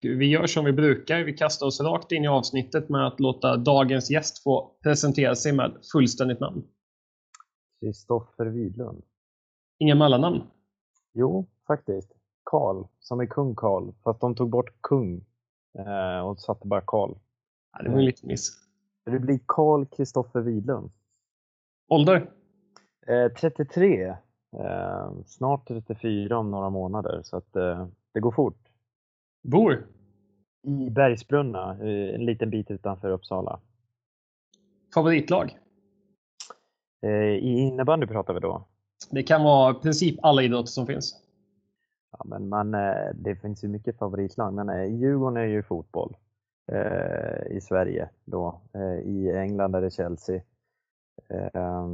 vi gör som vi brukar. Vi kastar oss rakt in i avsnittet med att låta dagens gäst få presentera sig med fullständigt namn. Kristoffer Widlund. Inga mellannamn? Jo, faktiskt. Karl, som är kung Karl, fast de tog bort kung eh, och satte bara Karl. Ja, det var en liten miss. Det blir Karl Kristoffer Widlund. Ålder? Eh, 33. Eh, snart 34 om några månader, så att, eh, det går fort. Bor? I Bergsbrunna, en liten bit utanför Uppsala. Favoritlag? Eh, I innebandy pratar vi då. Det kan vara i princip alla idrotter som finns. Ja, men man, eh, det finns ju mycket favoritlag, men eh, Djurgården är ju fotboll eh, i Sverige. Då. Eh, I England är det Chelsea. Eh,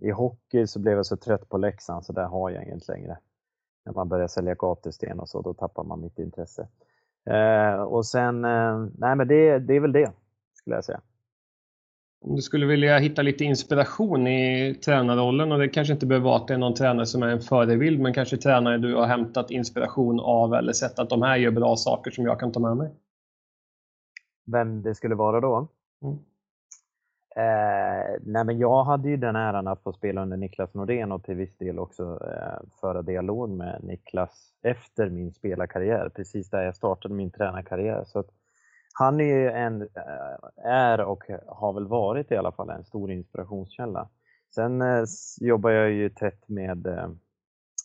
I hockey så blev jag så trött på Leksand så där har jag inget längre. När man börjar sälja gatsten och så, då tappar man mitt intresse. Eh, och sen, nej men det, det är väl det, skulle jag säga. Om du skulle vilja hitta lite inspiration i tränarrollen och det kanske inte behöver vara att det är någon tränare som är en förebild men kanske tränare du har hämtat inspiration av eller sett att de här gör bra saker som jag kan ta med mig? Vem det skulle vara då? Mm. Eh, nej men jag hade ju den äran att få spela under Niklas Nordén och till viss del också eh, föra dialog med Niklas efter min spelarkarriär, precis där jag startade min tränarkarriär. Så att, han är ju en, eh, är och har väl varit i alla fall en stor inspirationskälla. Sen eh, jobbar jag ju tätt med, eh,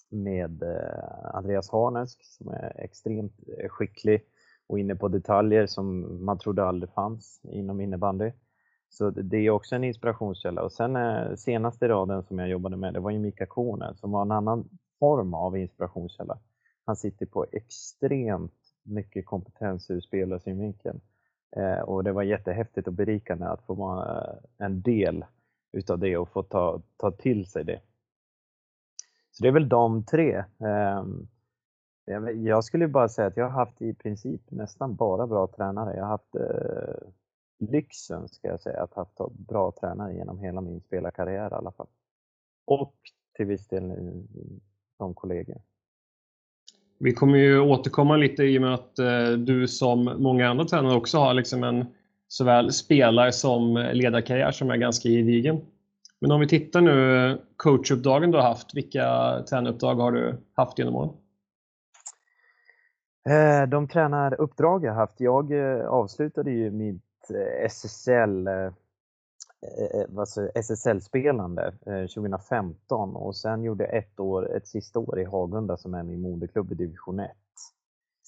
med eh, Andreas Harnesk som är extremt eh, skicklig och inne på detaljer som man trodde aldrig fanns inom innebandy. Så det är också en inspirationskälla. Och sen eh, senaste raden som jag jobbade med, det var ju Mika Kone som var en annan form av inspirationskälla. Han sitter på extremt mycket kompetens ur spelarsynvinkeln. Eh, och det var jättehäftigt och berikande att få vara eh, en del utav det och få ta, ta till sig det. Så det är väl de tre. Eh, jag skulle bara säga att jag har haft i princip nästan bara bra tränare. Jag har haft eh, lyxen, ska jag säga, att ha haft bra tränare genom hela min spelarkarriär i alla fall. Och till viss del de kollegor. Vi kommer ju återkomma lite i och med att eh, du som många andra tränare också har liksom en såväl spelar som ledarkarriär som är ganska gedigen. Men om vi tittar nu coachuppdragen du har haft, vilka tränaruppdrag har du haft genom åren? Eh, de tränaruppdrag jag haft, jag eh, avslutade ju mitt SSL alltså SSL-spelande 2015 och sen gjorde jag ett, år, ett sista år i Hagunda som är min moderklubb i division 1.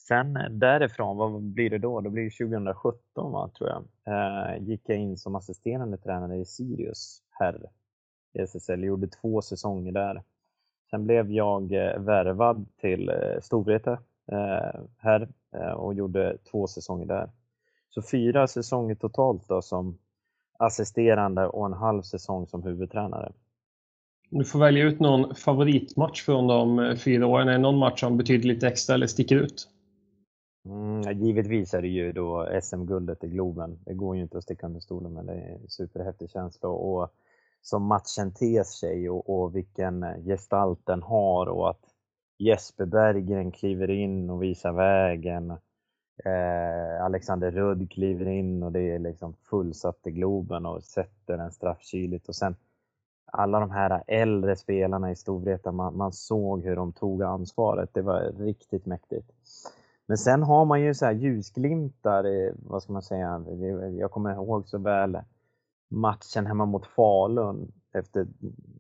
Sen eh, därifrån, vad blir det då? Det blir 2017 va, tror jag. Eh, gick jag in som assisterande tränare i Sirius herr i SSL, gjorde två säsonger där. Sen blev jag eh, värvad till eh, Storvreta eh, här och gjorde två säsonger där. Så fyra säsonger totalt då som assisterande och en halv säsong som huvudtränare. Du får välja ut någon favoritmatch från de eh, fyra åren. Är det någon match som betyder lite extra eller sticker ut? Mm, givetvis är det ju då SM-guldet i Globen. Det går ju inte att sticka under stolen men det är en superhäftig känsla. Och som matchen ter sig och, och vilken gestalt den har och att Jesper Berggren kliver in och visar vägen Eh, Alexander Rudd kliver in och det är liksom fullsatt i Globen och sätter den straffkyligt. Och sen alla de här äldre spelarna i Storvreta, man, man, såg hur de tog ansvaret. Det var riktigt mäktigt. Men sen har man ju så här ljusglimtar, vad ska man säga, jag kommer ihåg så väl matchen hemma mot Falun efter,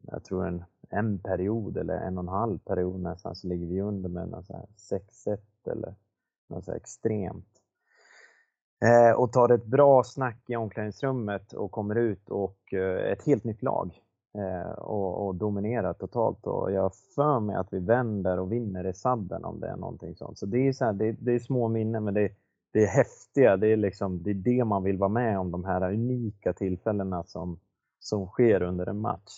jag tror en, en period eller en och en halv period nästan så ligger vi under med 6-1 eller något så extremt. Eh, och tar ett bra snack i omklädningsrummet och kommer ut och eh, ett helt nytt lag eh, och, och, dominerar totalt. Och jag har för mig att vi vänder och vinner i sadden om det är någonting sånt. Så det är, så här, det, det, är små minnen men det, det är häftiga. Det är, liksom, det är det man vill vara med om, de här unika tillfällena som, som sker under en match.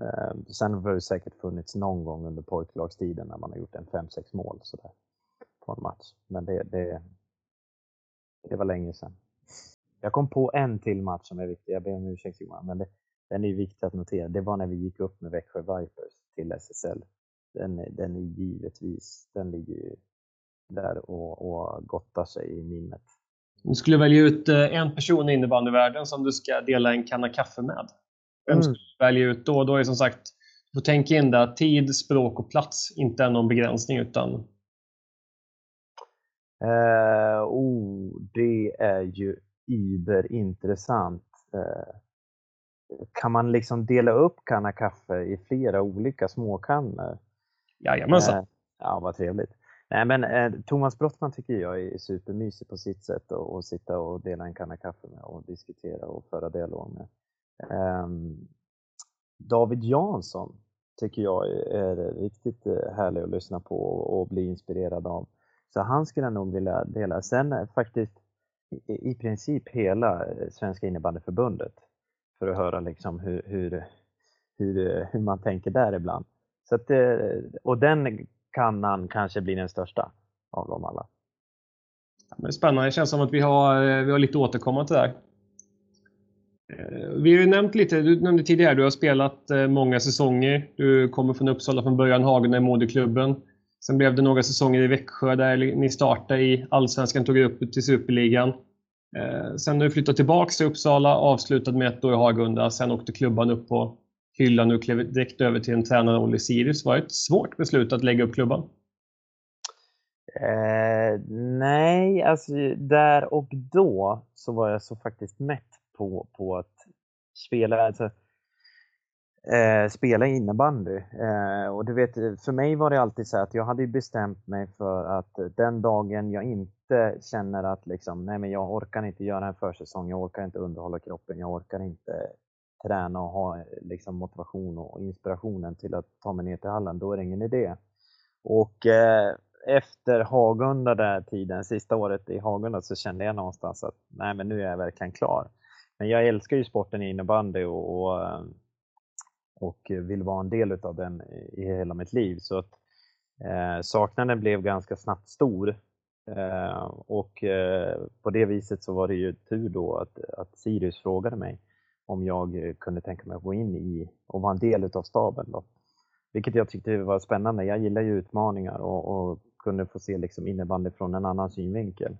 Eh, sen har det säkert funnits någon gång under pojklagstiden när man har gjort en 5-6 mål. Sådär på en match. Men det, det, det var länge sedan. Jag kom på en till match som är viktig. Jag ber om ursäkt Johan, men det, den är viktig att notera. Det var när vi gick upp med Växjö Vipers till SSL. Den, den är givetvis, den ligger ju där och, och gottar sig i minnet. Du skulle välja ut eh, en person i innebandyvärlden som du ska dela en kanna kaffe med. Vem mm. skulle du välja ut då? Då är som sagt, du får tänka in att tid, språk och plats inte är någon begränsning utan... Uh, oh, det är ju überintressant. Uh, kan man liksom dela upp kanna kaffe i flera olika småkannor? Jajamensan. Uh, ja, vad trevligt. Nej, men eh, Thomas Brottman tycker jag är supermysig på sitt sätt att sitta och dela en kanna kaffe med och diskutera och föra dialog med. Eh, David Jansson tycker jag är riktigt eh, härlig att lyssna på och bli inspirerad av. Så han skulle jag nog vilja dela. Sen eh, faktiskt i, i princip hela eh, Svenska innebandyförbundet för att höra liksom hur, hur, hur, eh, hur man tänker där ibland. Så att, och den kannan kanske blir den största av dem alla. Men spännande, det känns som att vi har, vi har lite återkommande till vi har ju nämnt lite, du nämnde tidigare, du har spelat många säsonger. Du kommer från Uppsala från början, Hagen i moderklubben. Sen blev det några säsonger i Växjö där ni startade i Allsvenskan, tog er upp till Superligan. Eh, sen har du flyttat tillbaka till Uppsala, avslutade med ett år i Hagunda. Sen åkte klubban upp på hyllan och klev direkt över till en tränarroll i Sirius. Var det ett svårt beslut att lägga upp klubban? Eh, nej, alltså där och då så var jag så faktiskt mätt på, på att spela, alltså, eh, spela innebandy. Eh, och du vet, för mig var det alltid så att jag hade bestämt mig för att eh, den dagen jag inte känner att liksom, nej men jag orkar inte göra en försäsong, jag orkar inte underhålla kroppen, jag orkar inte träna och ha eh, liksom, motivation och inspirationen till att ta mig ner till hallen, då är det ingen idé. Och eh, efter Hagunda där tiden, sista året i Hagunda, så kände jag någonstans att nej men nu är jag verkligen klar. Men jag älskar ju sporten innebandy och, och, eh, och vill vara en del av den i hela mitt liv. Så att eh, saknaden blev ganska snabbt stor. Eh, och eh, på det viset så var det ju tur då att, att Sirius frågade mig om jag kunde tänka mig att gå in i och vara en del utav staben. Då. Vilket jag tyckte var spännande. Jag gillar ju utmaningar och, och kunde få se liksom innebandy från en annan synvinkel.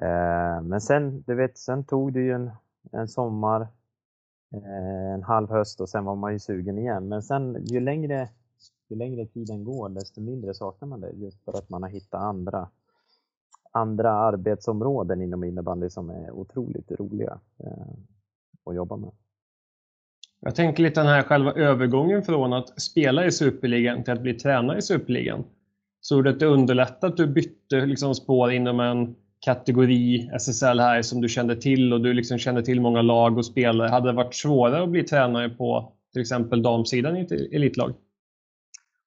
Eh, men sen, du vet, sen tog det ju en, en sommar, Eh, en halv höst och sen var man ju sugen igen. Men sen ju längre, ju längre tiden går desto mindre saknar man det just för att man har hittat andra andra arbetsområden inom innebandy som är otroligt roliga. Eh, att jobba med. Jag tänker lite den här själva övergången från att spela i Superligan till att bli tränare i Superligan. Så det underlättade att du bytte liksom spår inom en kategori SSL här som du kände till och du liksom kände till många lag och spelare. Hade det varit svårare att bli tränare på till exempel damsidan i ett elitlag?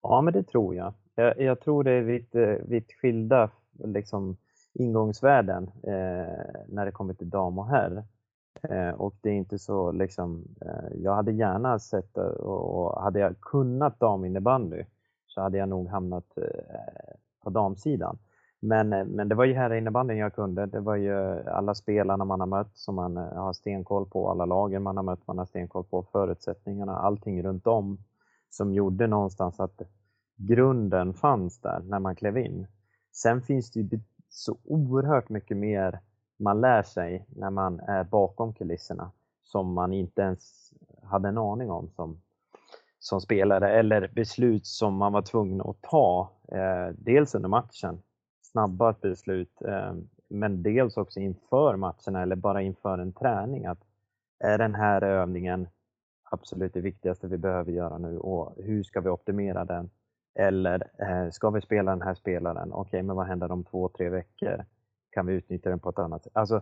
Ja, men det tror jag. Jag, jag tror det är vitt, eh, vitt skilda liksom, ingångsvärden eh, när det kommer till dam och herr. Eh, och det är inte så liksom, eh, jag hade gärna sett eh, och hade jag kunnat daminnebandy så hade jag nog hamnat eh, på damsidan. Men, eh, men det var ju herrinnebandyn jag kunde. Det var ju alla spelarna man har mött som man eh, har stenkoll på, alla lagen man har mött, man har stenkoll på, förutsättningarna, allting runt om som gjorde någonstans att grunden fanns där när man klev in. Sen finns det ju så oerhört mycket mer man lär sig när man är bakom kulisserna som man inte ens hade en aning om som, som spelare eller beslut som man var tvungen att ta. Eh, dels under matchen, snabba beslut, ehm, men dels också inför matcherna eller bara inför en träning. Att är den här övningen absolut det viktigaste vi behöver göra nu och hur ska vi optimera den? Eller eh, ska vi spela den här spelaren? Okej, okay, men vad händer om två, tre veckor? kan vi utnyttja den på ett annat sätt? Alltså,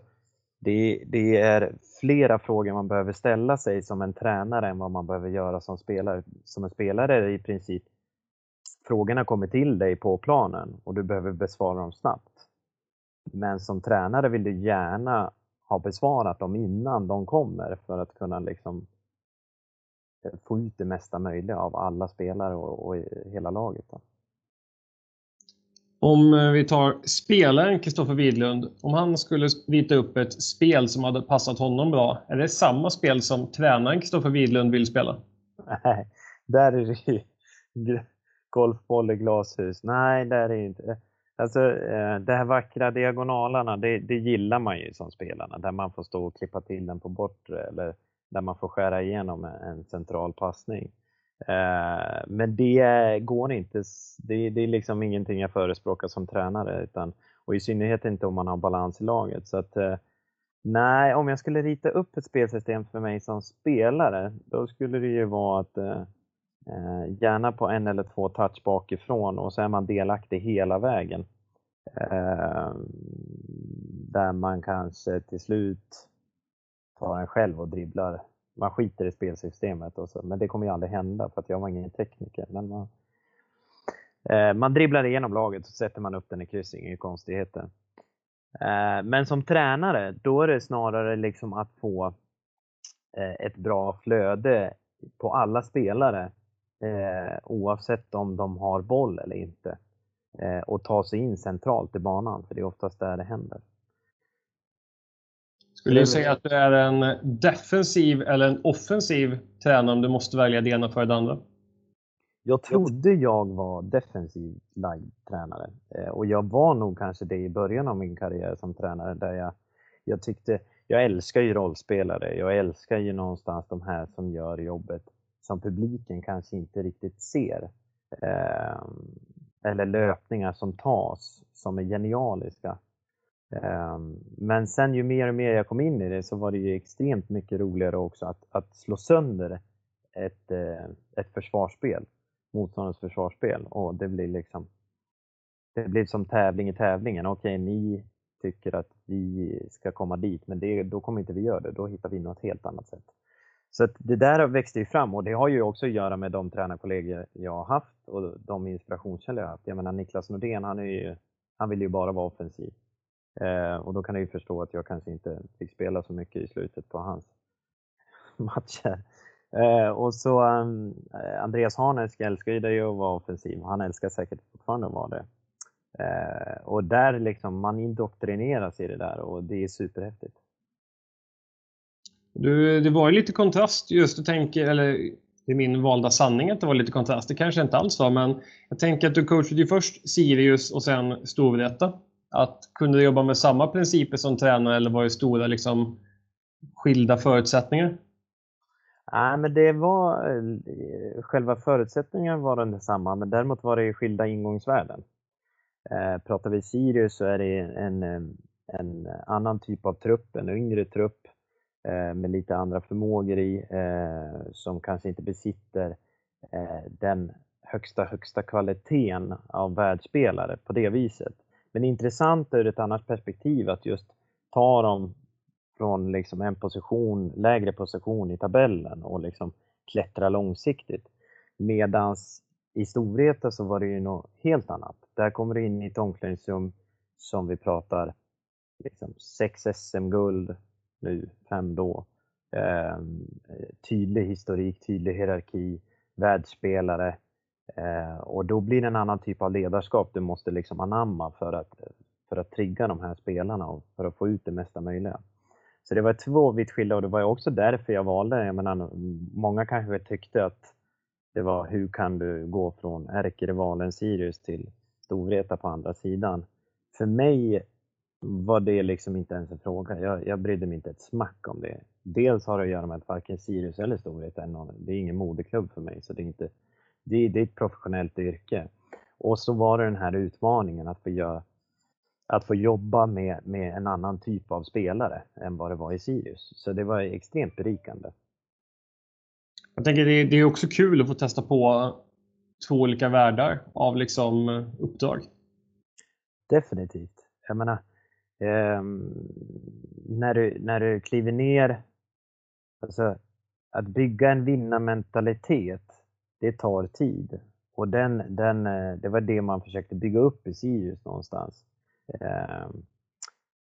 det, det, är flera frågor man behöver ställa sig som en tränare än vad man behöver göra som spelare. Som en spelare är det i princip frågorna kommer till dig på planen och du behöver besvara dem snabbt. Men som tränare vill du gärna ha besvarat dem innan de kommer för att kunna liksom få ut det mesta möjliga av alla spelare och, och hela laget. Då. Om eh, vi tar spelaren Kristoffer Widlund, om han skulle rita upp ett spel som hade passat honom bra, är det samma spel som tränaren Kristoffer Widlund vill spela? Nej, där är det golfboll i glashus. Nej, där är det inte. Alltså, eh, de här vackra diagonalerna, det, det gillar man ju som spelarna, där man får stå och klippa till den på bortre eller där man får skära igenom en central passning. Eh, men det går inte, det, det är liksom ingenting jag förespråkar som tränare, utan, och i synnerhet inte om man har balans i laget. Så att, eh, nej, om jag skulle rita upp ett spelsystem för mig som spelare, då skulle det ju vara att Eh, gärna på en eller två touch bakifrån och så är man delaktig hela vägen. Eh, där man kanske till slut tar en själv och dribblar. Man skiter i spelsystemet, och så, men det kommer ju aldrig hända för att jag var ingen tekniker. Men man, eh, man dribblar igenom laget och sätter man upp den i kryss, inga konstigheter. Eh, men som tränare, då är det snarare liksom att få eh, ett bra flöde på alla spelare eh, oavsett om de har boll eller inte. Eh, och ta sig in centralt i banan, för det är oftast där det händer. Skulle du säga att du är en defensiv eller en offensiv tränare om du måste välja det ena före det andra? Jag trodde jag var defensiv lagd tränare eh, och jag var nog kanske det i början av min karriär som tränare där jag, jag tyckte, jag älskar ju rollspelare, jag älskar ju någonstans de här som gör jobbet som publiken kanske inte riktigt ser. Eh, eller löpningar som tas som är genialiska. Eh, men sen ju mer och mer jag kom in i det så var det ju extremt mycket roligare också att, att slå sönder ett, eh, ett försvarsspel, motståndarens försvarsspel och det blir liksom det blir som tävling i tävlingen. Okej, ni tycker att vi ska komma dit, men det, då kommer inte vi göra det. Då hittar vi något helt annat sätt. Så det där växte ju fram och det har ju också att göra med de tränarkollegor jag har haft och de inspirationskällor jag har haft. Jag menar Niklas Nordén, han, är ju, han vill ju bara vara offensiv. Eh, och då kan du ju förstå att jag kanske inte fick spela så mycket i slutet på hans matcher. Eh, och så um, Andreas Harnesk älskar ju det att vara offensiv. Han älskar säkert fortfarande att vara det. Eh, och där liksom, man indoktrineras i det där och det är superhäftigt. Du, det var ju lite kontrast just, du tänker, eller det är min valda sanning att det var lite kontrast. Det kanske inte alls var, men jag tänker att du coachade ju först Sirius och sen Storvreta. Att kunde du jobba med samma principer som tränare eller var det stora liksom, skilda förutsättningar? Nej, men det var eh, själva förutsättningarna var den detsamma, men däremot var det skilda ingångsvärden. Eh, pratar vi Sirius så är det en, en annan typ av trupp, en yngre trupp Eh, med lite andra förmågor i, eh, som kanske inte besitter eh, den högsta, högsta kvaliteten av världsspelare på det viset. Men intressant ur ett annat perspektiv att just ta dem från liksom en position, lägre position i tabellen och liksom klättra långsiktigt. Medans i Storvreta så var det ju något helt annat. Där kommer du in i ett omklädningsrum som vi pratar liksom sex SM-guld, nu, fem då. Eh, tydlig historik, tydlig hierarki, världsspelare. Eh, och då blir det en annan typ av ledarskap du måste liksom anamma för att, för att trigga de här spelarna och för att få ut det mesta möjliga. Så det var två vitt skilda och det var också därför jag valde, jag menar, många kanske tyckte att det var hur kan du gå från ärkerivalen Sirius till Storvreta på andra sidan. För mig var det liksom inte ens en fråga. Jag, jag brydde mig inte ett smack om det. Dels har det att göra med att varken Sirius eller Storhet är någon, det är ingen modeklubb för mig. Så det är, inte, det, det är ett professionellt yrke. Och så var det den här utmaningen att få, göra, att få jobba med, med en annan typ av spelare än vad det var i Sirius. Så det var extremt berikande. Jag tänker det, det är också kul att få testa på två olika världar av liksom uppdrag. Definitivt. Jag menar, eh, när, du, när du kliver ner, alltså att bygga en vinnarmentalitet, det tar tid. Och den, den, eh, det var det man försökte bygga upp i Sirius någonstans. Ehm,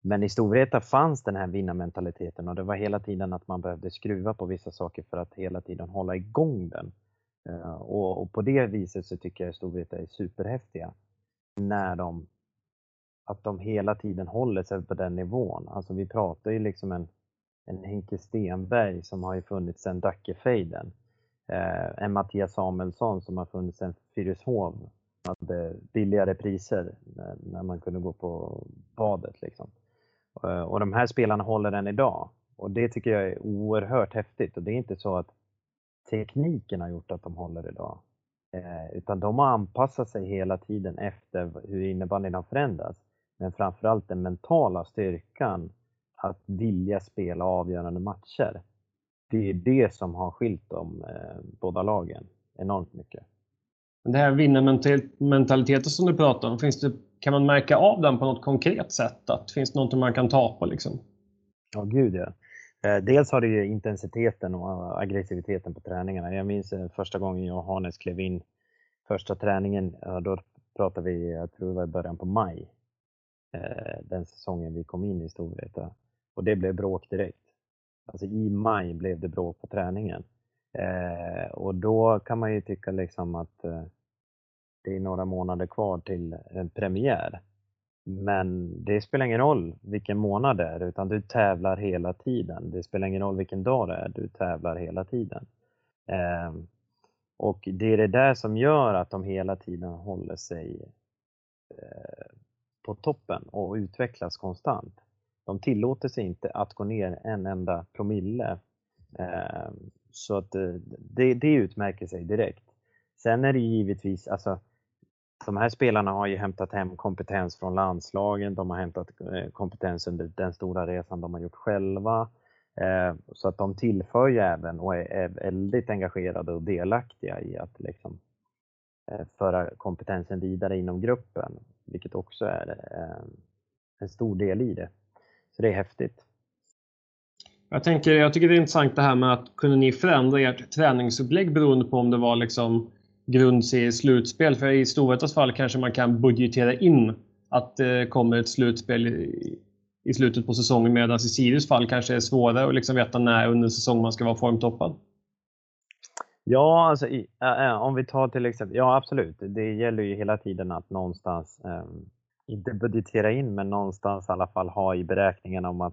men i Storvreta fanns den här vinnarmentaliteten och det var hela tiden att man behövde skruva på vissa saker för att hela tiden hålla igång den. Ehm, och, och på det viset så tycker jag Storvreta är superhäftiga när de att de hela tiden håller sig på den nivån. Alltså vi pratar ju liksom en, en Henke Stenberg som har ju funnits sedan Dackefejden. Eh, en Mattias Samuelsson som har funnits sedan Fyrishov. hade billigare priser när, när man kunde gå på badet. Liksom. Eh, och de här spelarna håller än idag. Och det tycker jag är oerhört häftigt. Och det är inte så att tekniken har gjort att de håller idag. Eh, utan de har anpassat sig hela tiden efter hur innebandyn har förändrats. Men framförallt den mentala styrkan att vilja spela avgörande matcher. Det är det som har skilt de eh, båda lagen enormt mycket. Det här vinnarmentaliteten som du pratar om, finns det, kan man märka av den på något konkret sätt? Att, finns det något man kan ta på? Liksom? Ja, gud ja. Eh, dels har det ju intensiteten och aggressiviteten på träningarna. Jag minns eh, första gången jag och Hannes klev in första träningen, då pratade vi, jag tror det var i början på maj, Eh, den säsongen vi kom in i Storvreta. Och det blev bråk direkt. Alltså i maj blev det bråk på träningen. Eh, och då kan man ju tycka liksom att eh, det är några månader kvar till en premiär. Men det spelar ingen roll vilken månad det är, utan du tävlar hela tiden. Det spelar ingen roll vilken dag det är, du tävlar hela tiden. Eh, och det är det där som gör att de hela tiden håller sig eh, på toppen och utvecklas konstant. De tillåter sig inte att gå ner en enda promille. Eh, så att eh, det, det utmärker sig direkt. Sen är det givetvis, alltså de här spelarna har ju hämtat hem kompetens från landslagen, de har hämtat eh, kompetens under den stora resan de har gjort själva. Så att de tillför ju även och är väldigt engagerade och delaktiga i att liksom föra kompetensen vidare inom gruppen, vilket också är eh, en stor del i det. Så det är häftigt. Jag, tänker, jag tycker det är intressant det här med att kunde ni förändra ert träningsupplägg beroende på om det var liksom grundserieslutspel. För i Storvretas fall kanske man kan budgetera in att det kommer ett slutspel i, slutet på säsongen medan i Sirius fall kanske är svårare att liksom veta när under säsongen man ska vara formtoppad. Ja, alltså, i, äh, om vi tar till exempel, ja absolut, det gäller ju hela tiden att någonstans, äh, inte budgetera in, men någonstans i alla fall ha i beräkningen om att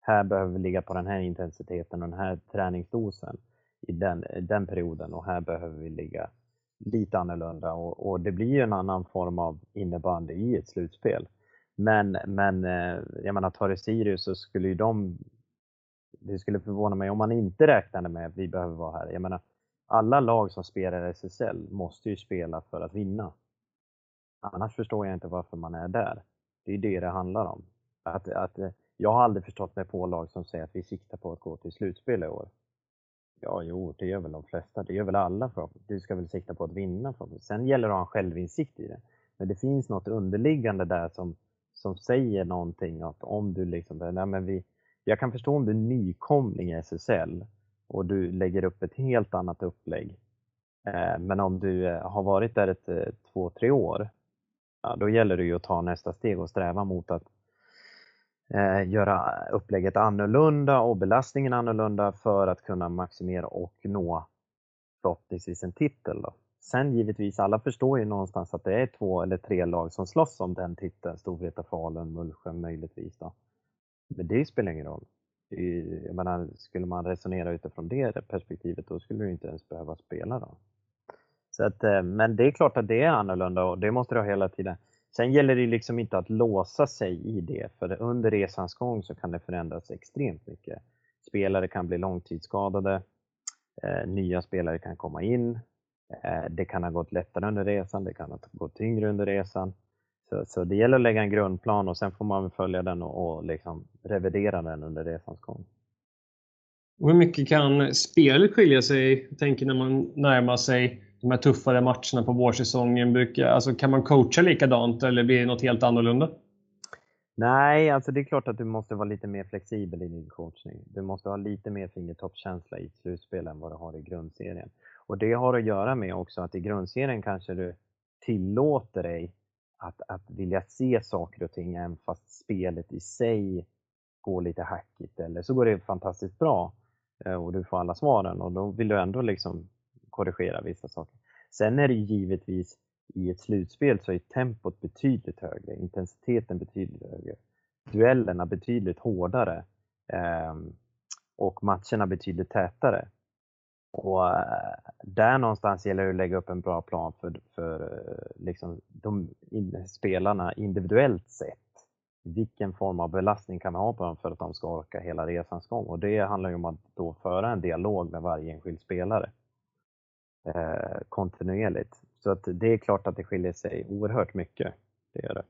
här behöver vi ligga på den här intensiteten och den här träningsdosen i den, den perioden och här behöver vi ligga lite annorlunda och, och, det blir en annan form av innebandy i ett slutspel. Men, men eh, jag menar, tar det Sirius så skulle ju de, det skulle förvåna mig om man inte räknade med att vi behöver vara här. Jag menar, alla lag som spelar SSL måste ju spela för att vinna. Annars förstår jag inte varför man är där. Det är det det handlar om. Att, att, eh, jag har aldrig förstått mig på lag som säger att vi siktar på att gå till slutspel i år. Ja, jo, det gör väl de flesta. Det gör väl alla. För. Du ska väl sikta på att vinna. För. Sen gäller det att ha en självinsikt i det. Men det finns något underliggande där som, som säger någonting att om du liksom, nej men vi, jag kan förstå om du är nykomling i SSL och du lägger upp ett helt annat upplägg. Eh, men om du eh, har varit där ett eh, två, tre år, ja, då gäller det ju att ta nästa steg och sträva mot att eh, göra upplägget annorlunda och belastningen annorlunda för att kunna maximera och nå förhoppningsvis en titel. Då. Sen givetvis, alla förstår ju någonstans att det är två eller tre lag som slåss om den titeln, Storvreta, Falun, Mullsjö möjligtvis. Då. Men det spelar ingen roll. Jag menar, skulle man resonera utifrån det perspektivet då skulle du inte ens behöva spela. Då. Så att, eh, men det är klart att det är annorlunda och det måste du ha hela tiden. Sen gäller det liksom inte att låsa sig i det, för under resans gång så kan det förändras extremt mycket. Spelare kan bli långtidsskadade, eh, nya spelare kan komma in, eh, det kan ha gått lättare under resan, det kan ha gått tyngre under resan. Så, så det gäller att lägga en grundplan och sen får man följa den och, och liksom revidera den under resans gång. hur mycket kan spelet skilja sig, jag tänker när man närmar sig de här tuffare matcherna på vårsäsongen? Brukar, alltså, kan man coacha likadant eller blir det något helt annorlunda? Nej, alltså det är klart att du måste vara lite mer flexibel i din coachning. Du måste ha lite mer fingertoppskänsla i slutspel än vad du har i grundserien. Och det har att göra med också att i grundserien kanske du tillåter dig att, att vilja se saker och ting även fast spelet i sig går lite hackigt eller så går det fantastiskt bra eh, och du får alla svaren och då vill du ändå liksom korrigera vissa saker. Sen är det givetvis i ett slutspel så är tempot betydligt högre, intensiteten betydligt högre, duellerna betydligt hårdare eh, och matcherna betydligt tätare. Och eh, där någonstans gäller det att lägga upp en bra plan för, för eh, liksom de in, spelarna individuellt sett. Vilken form av belastning kan man ha på dem för att de ska orka hela resans gång? Och det handlar ju om att då föra en dialog med varje enskild spelare eh, kontinuerligt. Så att det är klart att det skiljer sig oerhört mycket. Det gör det.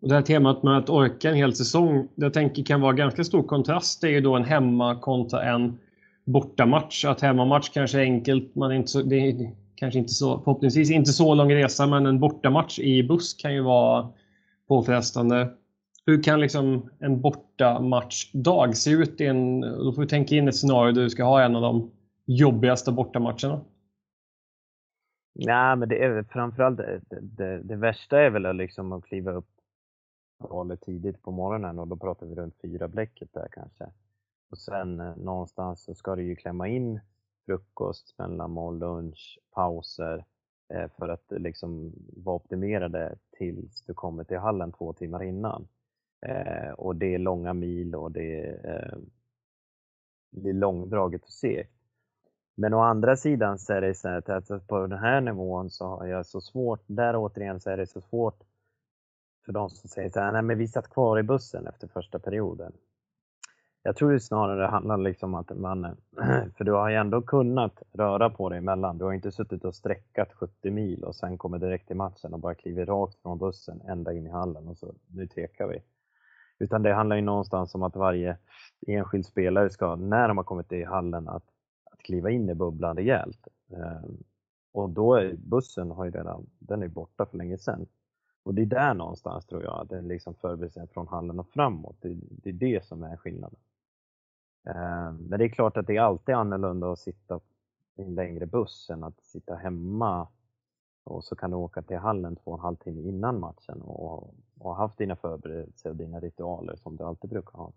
Och det här temat med att orka en hel säsong, det jag tänker kan vara ganska stor kontrast. Det är ju då en hemma kontra en bortamatch. Att hemmamatch kanske är enkelt, man är inte så, det är kanske inte så, förhoppningsvis inte så lång resa, men en bortamatch i buss kan ju vara påfrestande. Hur kan liksom en bortamatchdag se ut? I en, då får du tänka in ett scenario där du ska ha en av de jobbigaste bortamatcherna. Nej, men det är framförallt det, det, det värsta är väl liksom att kliva upp valet tidigt på morgonen och då pratar vi runt fyra bläcket där kanske. Och sen eh, någonstans så ska du ju klämma in frukost, mellanmål, lunch, pauser eh, för att eh, liksom vara optimerade tills du kommer till hallen två timmar innan. Eh, och det är långa mil och det är, eh, det är långdraget och segt. Men å andra sidan så är det så att alltså på den här nivån så har jag så svårt, där återigen så är det så svårt för de som säger så här, nej men vi satt kvar i bussen efter första perioden. Jag tror det snarare handlar liksom om att man, för du har ju ändå kunnat röra på dig emellan. Du har inte suttit och sträckat 70 mil och sen kommer direkt till matchen och bara kliver rakt från bussen ända in i hallen och så, nu tekar vi. Utan det handlar ju någonstans om att varje enskild spelare ska, när de har kommit till hallen, att, att kliva in i bubblan rejält. Ehm, och då är bussen har ju redan, den är borta för länge sedan. Och det är där någonstans tror jag, att det liksom förberedelsen från hallen och framåt, det, det är det som är skillnaden. Ehm, men det är klart att det är alltid annorlunda att sitta i en längre buss än att sitta hemma och så kan du åka till hallen två och en halv timme innan matchen och, och haft dina förberedelser och dina ritualer som du alltid brukar ha.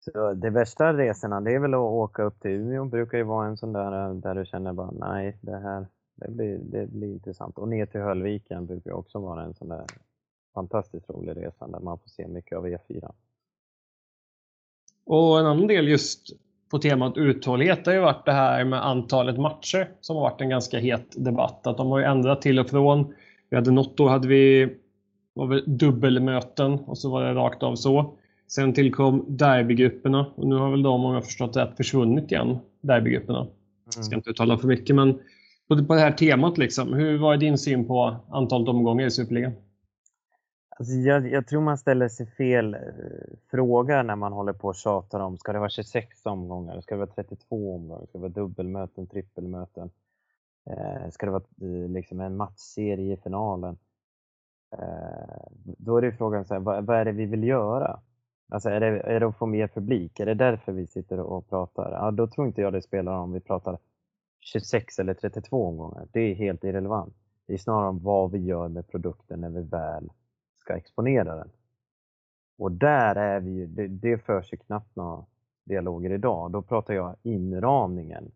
Så de värsta resorna det är väl att åka upp till Umeå, brukar ju vara en sån där eh, där du känner bara nej, det här det blir, det blir intressant. Och ner till Höllviken brukar också vara en sån där fantastiskt rolig resa där man får se mycket av E4. Och en annan del just på temat uthållighet har ju varit det här med antalet matcher som har varit en ganska het debatt. Att de har ju ändrat till och från. Vi hade något år hade vi var väl dubbelmöten och så var det rakt av så. Sen tillkom derbygrupperna och nu har väl de, om jag förstått rätt, försvunnit igen, derbygrupperna. Mm. Jag ska inte uttala för mycket men på det här temat, liksom, hur var din syn på antalet omgångar i Superligan? Alltså jag, jag, tror man ställer sig fel eh, fråga när man håller på och tjatar om, ska det vara 26 omgångar? Ska det vara 32 omgångar? Ska det vara dubbelmöten, trippelmöten? Eh, ska det vara eh, liksom en matchserie i finalen? Eh, då är det frågan, så här, vad, vad, är det vi vill göra? Alltså är det, är det att få mer publik? Är det därför vi sitter och pratar? Ja, då tror inte jag det spelar om vi pratar 26 eller 32 omgångar. Det är helt irrelevant. Det är snarare om vad vi gör med produkten när vi väl ska exponera den. Och där är vi ju, det, det förs ju knappt några dialoger idag. Då pratar jag inramningen.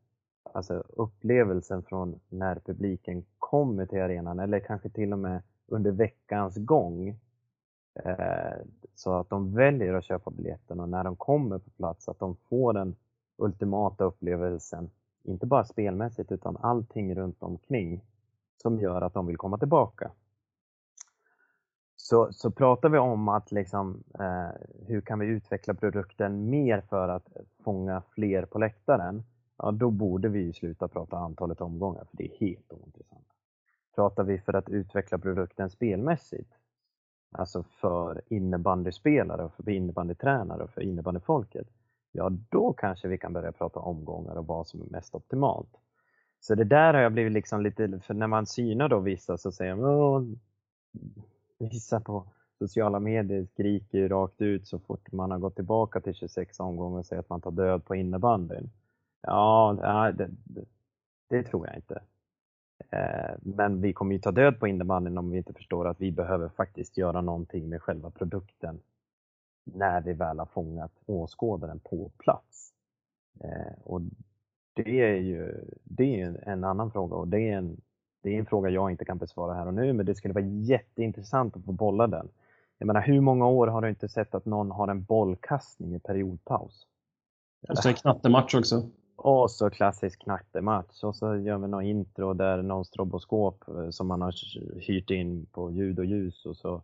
Alltså upplevelsen från när publiken kommer till arenan eller kanske till och med under veckans gång. Eh, så att de väljer att köpa biljetten och när de kommer på plats att de får den ultimata upplevelsen. Inte bara spelmässigt utan allting runt omkring som gör att de vill komma tillbaka. Så, så pratar vi om att liksom, eh, hur kan vi utveckla produkten mer för att fånga fler på läktaren? Ja, då borde vi sluta prata antalet omgångar, för det är helt ointressant. Pratar vi för att utveckla produkten spelmässigt, alltså för innebandyspelare, och för innebandytränare och för innebandyfolket, ja då kanske vi kan börja prata omgångar och vad som är mest optimalt. Så det där har jag blivit liksom lite, för när man synar då vissa så säger man vissa på sociala medier skriker ju rakt ut så fort man har gått tillbaka till 26 omgångar och säger att man tar död på innebandyn. Ja, det, det, det tror jag inte. Eh, men vi kommer ju ta död på innebandyn om vi inte förstår att vi behöver faktiskt göra någonting med själva produkten när vi väl har fångat åskådaren på plats. Eh, och det är ju det är en annan fråga och det är en det är en fråga jag inte kan besvara här och nu, men det skulle vara jätteintressant att få bolla den. Jag menar, hur många år har du inte sett att någon har en bollkastning i periodpaus? Och så en knattematch också. Och så klassisk knattematch och så gör vi något intro där någon stroboskop eh, som man har hyrt in på ljud och ljus och så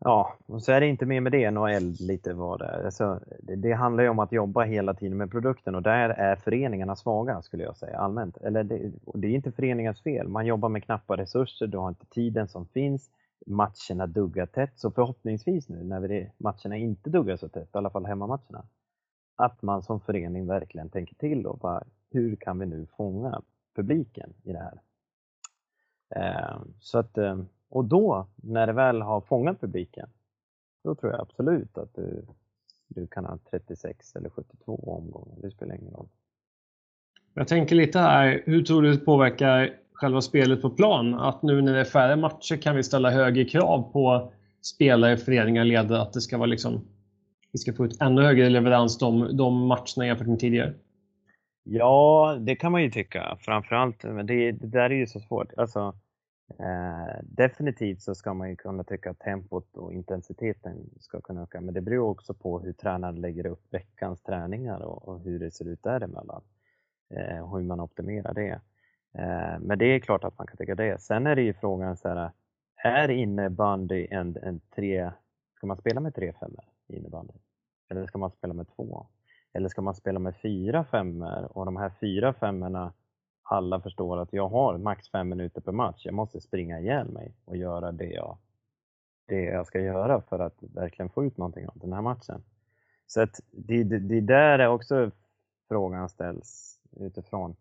Ja, och så är det inte mer med det, något lite vad det alltså, det, det handlar ju om att jobba hela tiden med produkten och där är föreningarna svaga skulle jag säga allmänt. Eller det, det är inte föreningars fel, man jobbar med knappa resurser, du har inte tiden som finns, matcherna duggar tätt, så förhoppningsvis nu när vi, matcherna inte duggar så tätt, i alla fall hemmamatcherna, att man som förening verkligen tänker till och bara, hur kan vi nu fånga publiken i det här? Eh, så att, eh, och då, när det väl har fångat publiken, då tror jag absolut att du, du kan ha 36 eller 72 omgångar, det spelar ingen roll. Jag tänker lite här, hur tror du det påverkar själva spelet på plan? Att nu när det är färre matcher kan vi ställa högre krav på spelare, föreningar, ledare att det ska vara liksom vi ska få ut ännu högre leverans de, de matcherna jämfört med tidigare? Ja, det kan man ju tycka. Framförallt, men det, det där är ju så svårt. Alltså, eh, definitivt så ska man ju kunna tycka att tempot och intensiteten ska kunna öka. Men det beror också på hur tränaren lägger upp veckans träningar och, och hur det ser ut däremellan. Eh, och hur man optimerar det. Eh, men det är klart att man kan tycka det. Sen är det ju frågan så här, är innebandy en, en tre, ska man spela med tre femmor? i innebandy? Eller ska man spela med två? Eller ska man spela med fyra femmor och de här fyra femmorna alla förstår att jag har max fem minuter per match. Jag måste springa ihjäl mig och göra det jag, det jag ska göra för att verkligen få ut någonting av den här matchen. Så att det, det, det där är också frågan ställs utifrån.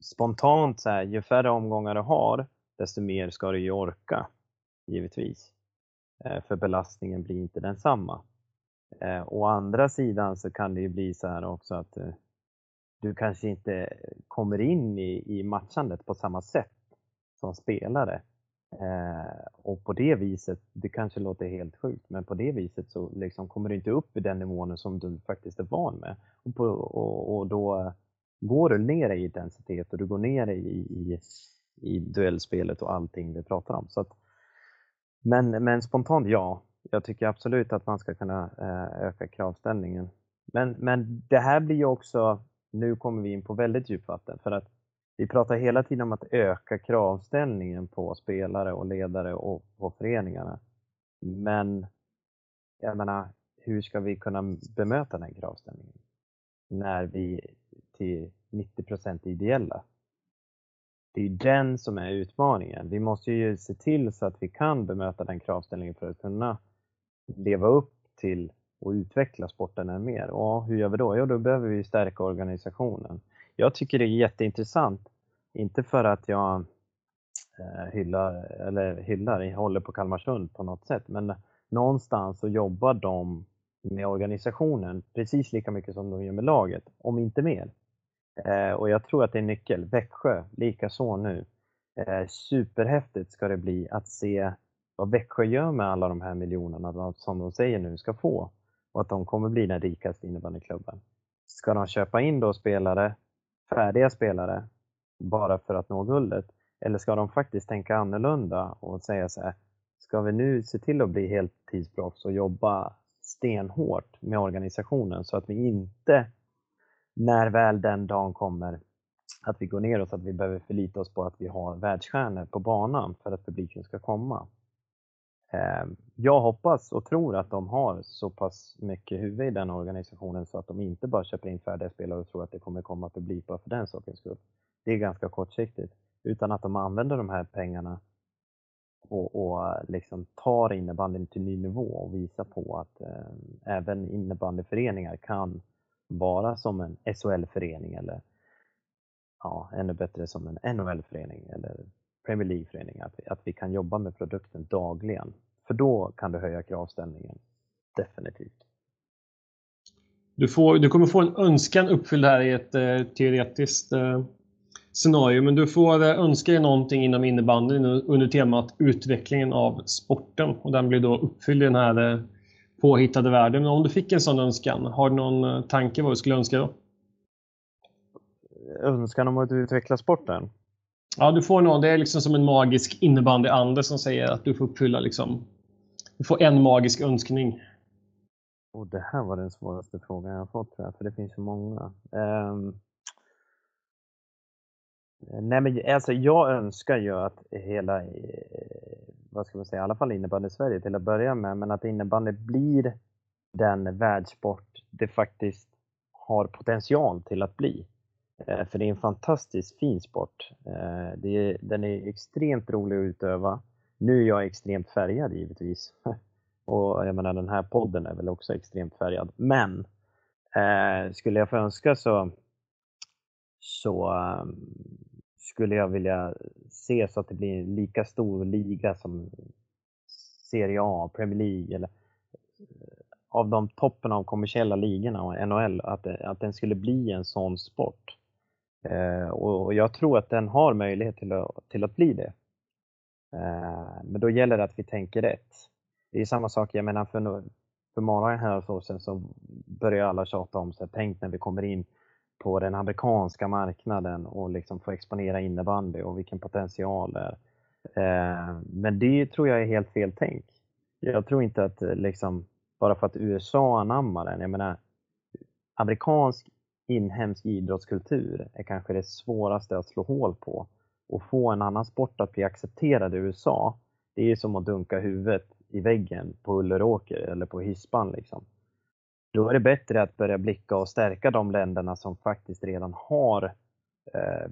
Spontant så här, ju färre omgångar du har, desto mer ska du ju orka, givetvis. Eh, för belastningen blir inte densamma. Eh, å andra sidan så kan det ju bli så här också att eh, du kanske inte kommer in i, i matchandet på samma sätt som spelare. Eh, och på det viset, det kanske låter helt sjukt, men på det viset så liksom kommer du inte upp i den nivån som du faktiskt är van med. Och, på, och, och då går du ner i intensitet och du går ner i, i, i duellspelet och allting vi pratar om. Så att, men, men spontant ja, jag tycker absolut att man ska kunna eh, öka kravställningen. Men, men det här blir ju också, nu kommer vi in på väldigt djupt vatten för att vi pratar hela tiden om att öka kravställningen på spelare och ledare och på föreningarna. Men jag menar, hur ska vi kunna bemöta den kravställningen? När vi till 90 är ideella det är den som är utmaningen. Vi måste ju se till så att vi kan bemöta den kravställningen för att kunna leva upp till och utveckla sporten än mer. Och hur gör vi då? Jo, då behöver vi stärka organisationen. Jag tycker det är jätteintressant, inte för att jag eh, hyllar, eller hyllar, håller på Kalmarsund på något sätt, men någonstans så jobbar de med organisationen precis lika mycket som de gör med laget, om inte mer. Eh, och jag tror att det är nyckel. Växjö, lika så nu. Eh, superhäftigt ska det bli att se vad Växjö gör med alla de här miljonerna som de säger nu ska få och att de kommer bli den rikaste innebandyklubben. Ska de köpa in då spelare, färdiga spelare, bara för att nå guldet? Eller ska de faktiskt tänka annorlunda och säga så här, ska vi nu se till att bli heltidsproffs och jobba stenhårt med organisationen så att vi inte när väl den dagen kommer att vi går ner oss, att vi behöver förlita oss på att vi har världsstjärnor på banan för att publiken ska komma. Ehm, jag hoppas och tror att de har så pass mycket huvud i den organisationen så att de inte bara köper in färdiga spelare och tror att det kommer komma publik bara för den sakens skull. Det är ganska kortsiktigt. Utan att de använder de här pengarna och, och liksom tar innebandyn till ny nivå och visar på att eh, även innebandyföreningar kan vara som en SHL-förening eller ja, ännu bättre som en NHL-förening eller Premier League-förening. Att, vi, att vi kan jobba med produkten dagligen. För då kan du höja kravställningen. Definitivt. Du, får, du kommer få en önskan uppfylld här i ett eh, teoretiskt eh, scenario, men du får eh, önska dig någonting inom innebandyn under temat utvecklingen av sporten och den blir då uppfylld i den här eh, påhittade världen. Men om du fick en sån önskan, har du någon eh, tanke vad du skulle önska då? Önskan om att utveckla sporten? Ja, du får någon. Det är liksom som en magisk innebandyande som säger att du får uppfylla liksom, du får en magisk önskning. Och det här var den svåraste frågan jag har fått tror jag, för det finns så många. Um, nej men alltså jag önskar ju att hela, eh, vad ska man säga, i alla fall innebandy Sverige till att börja med, men att innebandy blir den världssport det faktiskt har potential till att bli. Eh, för det är en fantastiskt fin sport. Eh, det är, den är extremt rolig att utöva. Nu är jag extremt färgad givetvis. Och jag menar den här podden är väl också extremt färgad. Men eh, skulle jag få önska så, så um, skulle jag vilja se så att det blir en lika stor liga som Serie A, Premier League eller eh, av de toppen av kommersiella ligorna och NHL, att, att den skulle bli en sån sport. Eh, och jag tror att den har möjlighet till att, till att bli det. Eh, men då gäller det att vi tänker rätt. Det är samma sak, jag menar för, för många här år sedan så började alla tjata om, sig. tänk när vi kommer in på den amerikanska marknaden och liksom få exponera innebandy och vilken potential det är. Eh, men det tror jag är helt fel tänk. Jag tror inte att eh, liksom, bara för att USA anammar den, jag menar amerikansk inhemsk idrottskultur är kanske det svåraste att slå hål på. Och få en annan sport att bli accepterad i USA, det är som att dunka huvudet i väggen på Ulleråker eller på Hispan. Liksom. Då är det bättre att börja blicka och stärka de länderna som faktiskt redan har eh,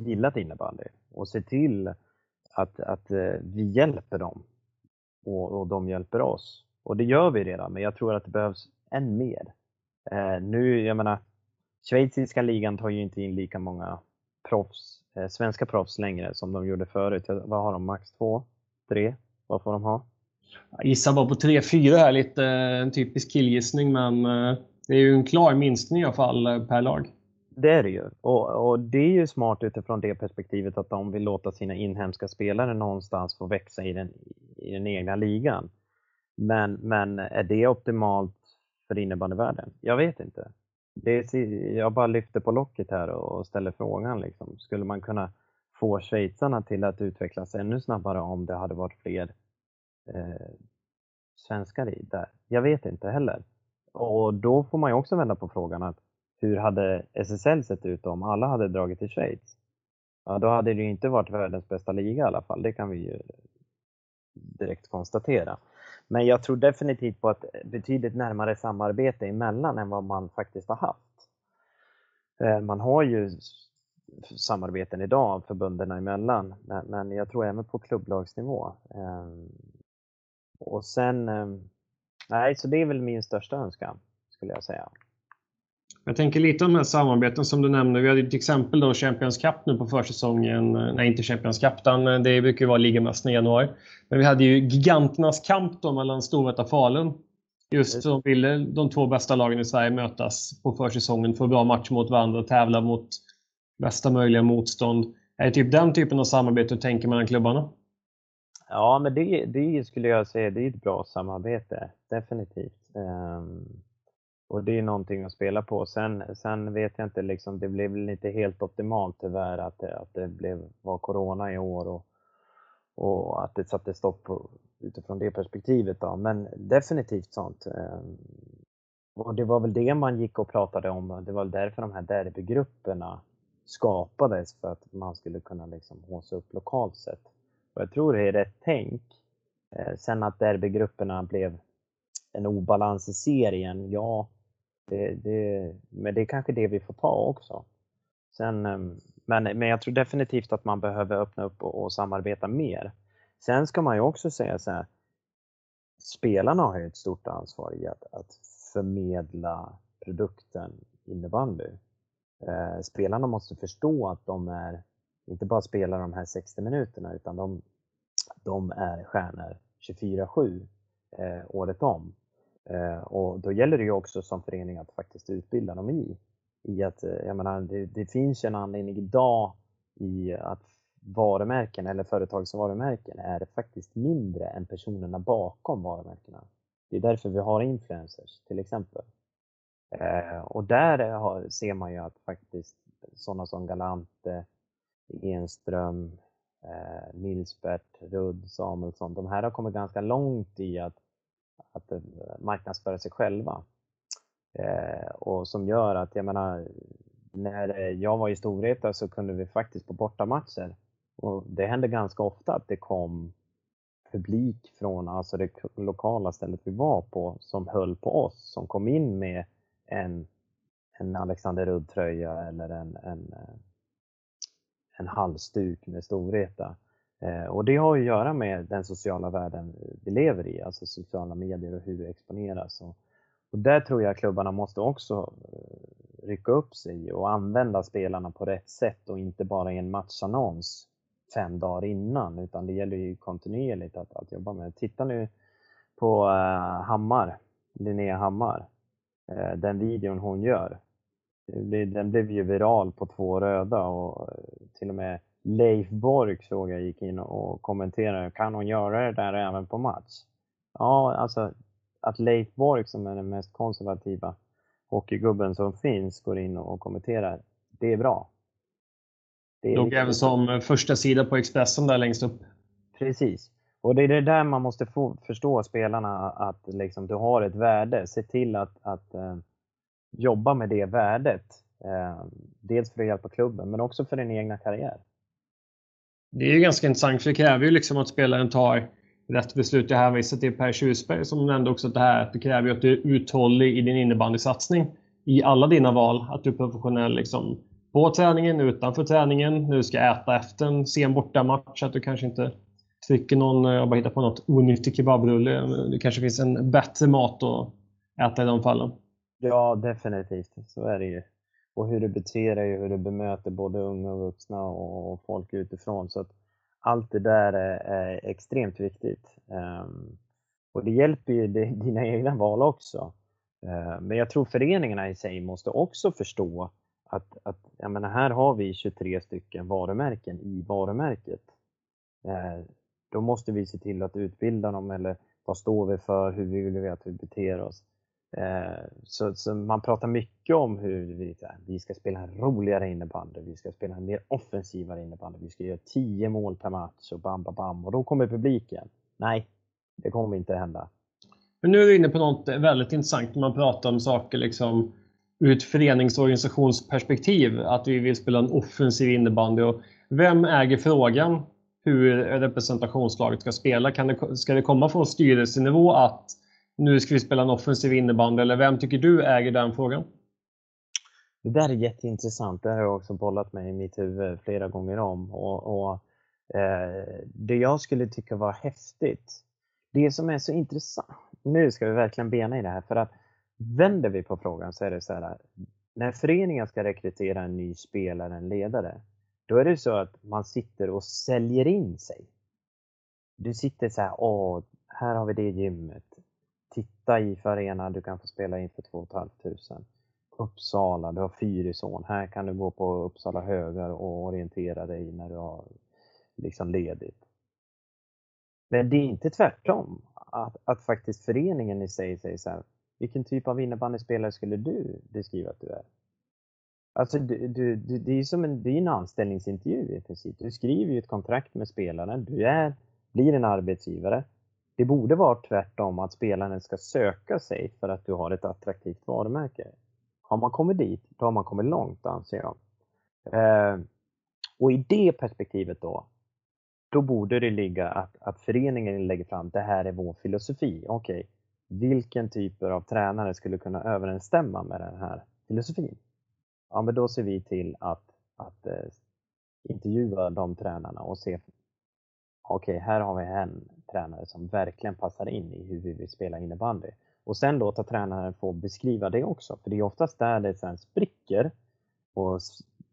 gillat innebandy och se till att, att eh, vi hjälper dem och, och de hjälper oss. Och det gör vi redan, men jag tror att det behövs än mer. Eh, nu, jag menar, schweiziska ligan tar ju inte in lika många proffs, eh, svenska proffs längre som de gjorde förut. Vad har de? Max två? Tre? Vad får de ha? Jag gissar bara på 3-4 här, lite eh, en typisk killgissning, men eh, det är ju en klar minskning i alla fall eh, per lag. Det är det ju. Och, och, det är ju smart utifrån det perspektivet att de vill låta sina inhemska spelare någonstans få växa i den, i den egna ligan. Men, men är det optimalt för innebandyvärlden? Jag vet inte. Det är, jag bara lyfter på locket här och ställer frågan. Liksom. Skulle man kunna få schweizarna till att utvecklas ännu snabbare om det hade varit fler eh, svenskar i där? Jag vet inte heller. Och då får man ju också vända på frågan att hur hade SSL sett ut om alla hade dragit till Schweiz? Ja, då hade det ju inte varit världens bästa liga i alla fall, det kan vi ju direkt konstatera. Men jag tror definitivt på ett betydligt närmare samarbete emellan än vad man faktiskt har haft. Eh, man har ju samarbeten idag förbunden emellan, men jag tror även på klubblagsnivå. Ehm, och sen, ehm, nej, så det är väl min största önskan, skulle jag säga. Jag tänker lite om de här samarbeten som du nämnde. Vi hade till exempel då Champions Cup nu på försäsongen. Nej, inte Champions Cup, utan det brukar vara ligamässan i januari. Men vi hade ju giganternas kamp då mellan Storvreta och Falun. Just så ville de två bästa lagen i Sverige mötas på försäsongen, få bra matcher mot varandra, och tävla mot bästa möjliga motstånd. Är det typ den typen av samarbete du tänker mellan klubbarna? Ja, men det, det skulle jag säga, det är ett bra samarbete. Definitivt. Um och det är någonting att spela på. Sen, sen vet jag inte, liksom, det blev väl inte helt optimalt tyvärr att det, att det blev, var Corona i år och, och att det satte stopp på, utifrån det perspektivet. Då. Men definitivt sånt. Ehm, och det var väl det man gick och pratade om. Det var därför de här derbygrupperna skapades för att man skulle kunna liksom håsa upp lokalt sett. Och jag tror det är rätt tänk. Eh, sen att derbygrupperna blev en obalans i serien, ja, det, det, men det är kanske det vi får ta också. Sen, ehm, men, men jag tror definitivt att man behöver öppna upp och, och samarbeta mer. Sen ska man ju också säga så här, spelarna har ju ett stort ansvar i att, att förmedla produkten innebandy. Eh, spelarna måste förstå att de är, inte bara spelar de här 60 minuterna, utan de, de är stjärnor 24-7 eh, året om. Eh, och då gäller det ju också som förening att faktiskt utbilda dem i. I att, eh, jag menar, det, det finns en anledning idag i att varumärken eller företagsvarumärken är faktiskt mindre än personerna bakom varumärkena. Det är därför vi har influencers till exempel. Eh, och där har, ser man ju att faktiskt sådana som Galante, Enström, eh, Nilsbert, Rudd, Samuelsson, de här har kommit ganska långt i att att eh, marknadsföra sig själva. Eh, och som gör att, jag menar, när jag var i Storvreta så kunde vi faktiskt på bortamatcher, och det hände ganska ofta att det kom publik från alltså det lokala stället vi var på som höll på oss, som kom in med en, en Alexander Rudd-tröja eller en, en, eh, en halsduk med Storvreta. Eh, och det har att göra med den sociala världen vi lever i, alltså sociala medier och hur det exponeras. Och, och där tror jag klubbarna måste också eh, rycka upp sig och använda spelarna på rätt sätt och inte bara i en matchannons fem dagar innan utan det gäller ju kontinuerligt att, att jobba med. Titta nu på uh, Hammar, Linnea Hammar, uh, den videon hon gör. Den blev ju viral på två röda och till och med Leif Borg såg jag gick in och kommenterade, kan hon göra det där även på match? Ja, alltså att Leif Borg som är den mest konservativa hockeygubben som finns går in och kommenterar, det är bra. Det Låg även som första sida på Expressen där längst upp. Precis. Och det är det där man måste få, förstå spelarna, att liksom, du har ett värde. Se till att, att uh, jobba med det värdet. Uh, dels för att hjälpa klubben, men också för din egna karriär. Det är ju ganska intressant, för det kräver ju liksom att spelaren tar rätt beslut. Jag hänvisar till Per Tjusberg som nämnde också att det här det kräver ju att du är uthållig i din innebandysatsning i alla dina val. Att du är professionell liksom, på träningen, utanför träningen. när du ska äta efter en sen bortamatch. Att du kanske inte trycker någon, eh, jag bara hittar på något onyttig kebabrulle. Det kanske finns en bättre mat att äta i de fallen. Ja, definitivt. Så är det ju. Och hur du beter dig och hur du bemöter både unga och vuxna och folk utifrån. Så att allt det där är, är extremt viktigt. Um, och det hjälper ju dina egna val också. Uh, men jag tror föreningarna i sig måste också förstå att, att jag menar, här har vi 23 stycken varumärken i varumärket. Uh, då måste vi se till att utbilda dem eller vad står vi för, hur vill vi att vi beter oss. Eh, så, så, man pratar mycket om hur vi, vi ska spela en roligare innebandy, vi ska spela en mer offensivare innebandy, vi ska göra 10 mål per match och bam, bam, bam och då kommer publiken. Nej, det kommer inte hända. Men nu är du inne på något väldigt intressant när man pratar om saker liksom ur ett föreningsorganisationsperspektiv att vi vill spela en offensiv innebandy. Och vem äger frågan hur representationslaget ska spela? Kan det, ska det komma från styrelsenivå att nu ska vi spela en offensiv innebandy eller vem tycker du äger den frågan? Det där är jätteintressant. Det har jag också bollat med i mitt huvud flera gånger om. Och, och eh, Det jag skulle tycka var häftigt, det som är så intressant, nu ska vi verkligen bena i det här för att vänder vi på frågan så är det så här, när föreningen ska rekrytera en ny spelare, en ledare, då är det så att man sitter och säljer in sig. Du sitter så här, åh, här har vi det gymmet. Titta i Arena, du kan få spela inför 2 500. Uppsala, du har Fyrisån, här kan du gå på Uppsala högar och orientera dig när du har liksom ledigt. Men det är inte tvärtom. Att, att faktiskt föreningen i sig säger så här, vilken typ av innebandyspelare skulle du beskriva att du är? Alltså, du, du, du, det är som en, det är en anställningsintervju i princip. Du skriver ju ett kontrakt med spelaren. Du är, blir en arbetsgivare. Det borde vara tvärtom, att spelaren ska söka sig för att du har ett attraktivt varumärke. Har man kommit dit, då har man kommit långt anser jag. Eh, och i det perspektivet då, då borde det ligga att, att föreningen lägger fram, det här är vår filosofi. Okej, okay vilken typer av tränare skulle kunna överensstämma med den här filosofin? Ja, men då ser vi till att, att eh, intervjua de tränarna och se okej, okay, här har vi en tränare som verkligen passar in i hur vi vill spela innebandy. Och sen låta tränaren få beskriva det också, för det är oftast där det sen spricker. Och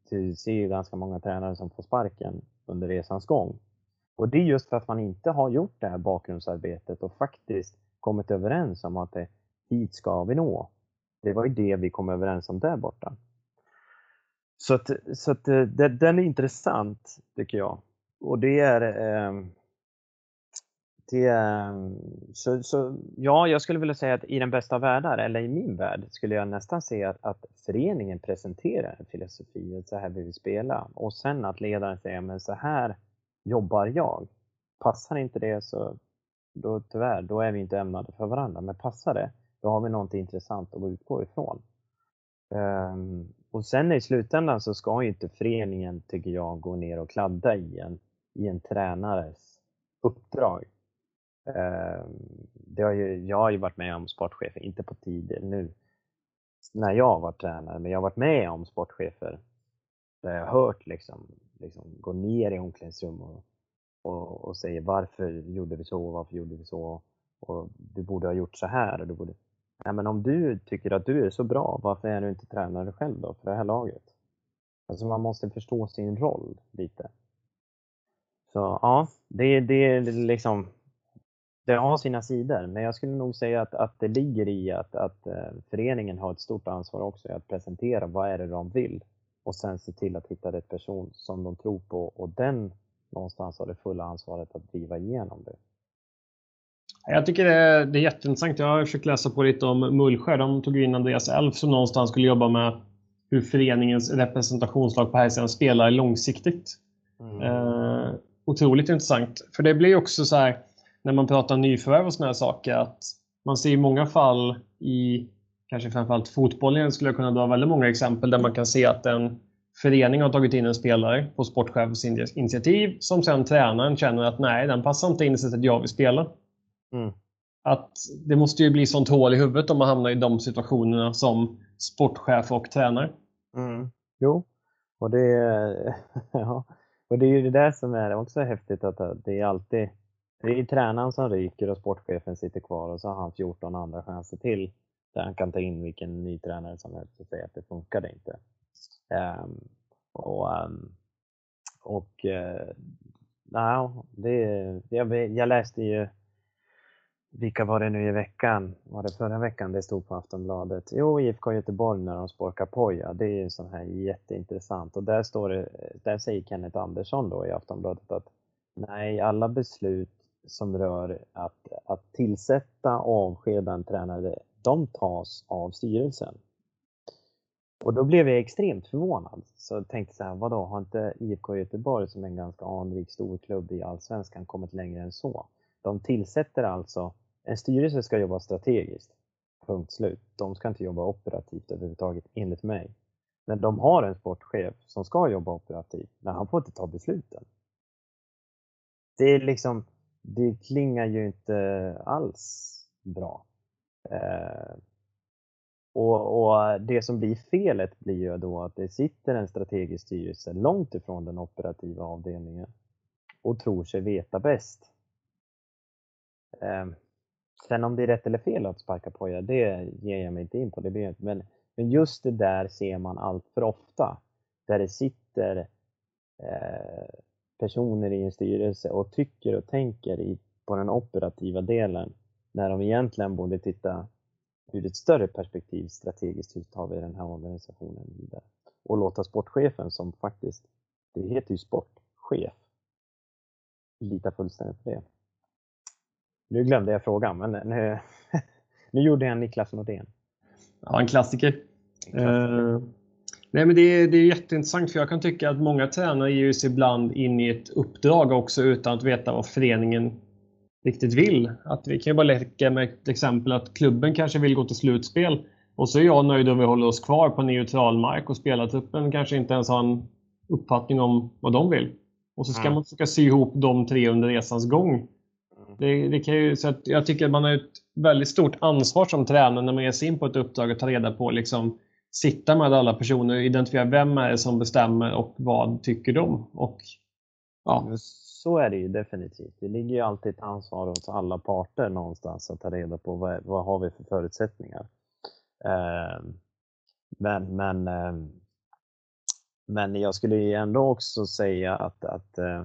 du ser ju ganska många tränare som får sparken under resans gång. Och det är just för att man inte har gjort det här bakgrundsarbetet och faktiskt kommit överens om att det, hit ska vi nå. Det var ju det vi kom överens om där borta. Så, att, så att eh, det, den är intressant tycker jag. Och det är, eh, det är så, så, ja, jag skulle vilja säga att i den bästa världar, eller i min värld, skulle jag nästan se att, att föreningen presenterar en filosofi, så här vill vi spela. Och sen att ledaren säger, men så här jobbar jag. Passar inte det så då tyvärr, då är vi inte ämnade för varandra. Men passar det, då har vi något intressant att utgå ifrån. Um, och sen i slutändan så ska ju inte föreningen, tycker jag, gå ner och kladda i en, i en tränares uppdrag. Ehm, det har ju, jag har ju varit med om sportchefer, inte på tider nu när jag har varit tränare, men jag har varit med om sportchefer där jag har hört liksom, liksom gå ner i omklädningsrum och, och, och säga varför gjorde vi så, varför gjorde vi så och du borde ha gjort så här och du borde Nej, men om du tycker att du är så bra, varför är du inte tränare själv då för det här laget? Alltså man måste förstå sin roll lite. Så ja, det, det är liksom det har sina sidor, men jag skulle nog säga att, att det ligger i att, att eh, föreningen har ett stort ansvar också i att presentera vad är det de vill och sen se till att hitta rätt person som de tror på och den någonstans har det fulla ansvaret att driva igenom det. Jag tycker det är, det är jätteintressant. Jag har försökt läsa på lite om Mullsjö. De tog in Andreas Elf som någonstans skulle jobba med hur föreningens representationslag på här spelar långsiktigt. Mm. Eh, otroligt intressant. För det blir också så här när man pratar nyförvärv och sådana här saker att man ser i många fall i kanske framförallt fotbollen skulle jag kunna dra väldigt många exempel där man kan se att en förening har tagit in en spelare på sportchefens initiativ som sen tränaren känner att nej, den passar inte in i sättet jag vill spela. Mm. Att det måste ju bli sånt hål i huvudet om man hamnar i de situationerna som sportchef och tränare. Mm. Jo, och det, ja, och det är ju det där som är också häftigt att det är alltid det är tränaren som ryker och sportchefen sitter kvar och så har han 14 andra chanser till där han kan ta in vilken ny tränare som helst och säga att det funkade inte. Um, och um, och eh, uh, no, det, jag, jag läste ju vilka var det nu i veckan? Var det förra veckan det stod på Aftonbladet? Jo, IFK Göteborg när de sporkar poja. Det är ju sån här jätteintressant. Och där, står det, där säger Kenneth Andersson då i Aftonbladet att nej, alla beslut som rör att, att tillsätta och avskeda en tränare, de tas av styrelsen. Och då blev jag extremt förvånad. Så jag tänkte så här, vadå, har inte IFK Göteborg som är en ganska anrik storklubb i Allsvenskan kommit längre än så? De tillsätter alltså, en styrelse ska jobba strategiskt. Punkt slut. De ska inte jobba operativt överhuvudtaget, enligt mig. Men de har en sportchef som ska jobba operativt, men han får inte ta besluten. Det är liksom, det klingar ju inte alls bra. Eh, och, och, det som blir felet blir ju då att det sitter en strategisk styrelse långt ifrån den operativa avdelningen och tror sig veta bäst. Eh, sen om det är rätt eller fel att sparka poja, det, ger jag mig inte in på. Det men, men just det där ser man allt för ofta. Där det sitter eh, personer i en styrelse och tycker och tänker i, på den operativa delen när de egentligen borde titta ur ett större perspektiv strategiskt, hur tar vi den här organisationen vidare? Och låta sportchefen som faktiskt, det heter ju sportchef, lita fullständigt på det. Nu glömde jag frågan, men nu, nu gjorde jag en Niklas Nordén. Ja, en klassiker. En klassiker. Uh, nej, men det, är, det är jätteintressant för jag kan tycka att många tränare ger sig ibland in i ett uppdrag också utan att veta vad föreningen riktigt vill. Att vi kan ju bara leka med ett exempel att klubben kanske vill gå till slutspel och så är jag nöjd om vi håller oss kvar på neutral mark och spelartruppen kanske inte ens har en uppfattning om vad de vill. Och så ska mm. man försöka sy ihop de tre under resans gång. Det, det kan ju, så att jag tycker att man har ett väldigt stort ansvar som tränare när man ger sig in på ett uppdrag och ta reda på liksom, sitta med alla personer och identifiera vem är det som bestämmer och vad tycker de. Och, ja. Så är det ju definitivt. Det ligger ju alltid ett ansvar hos alla parter någonstans att ta reda på vad, vad har vi för förutsättningar. Eh, men, men, eh, men jag skulle ändå också säga att, att Eh,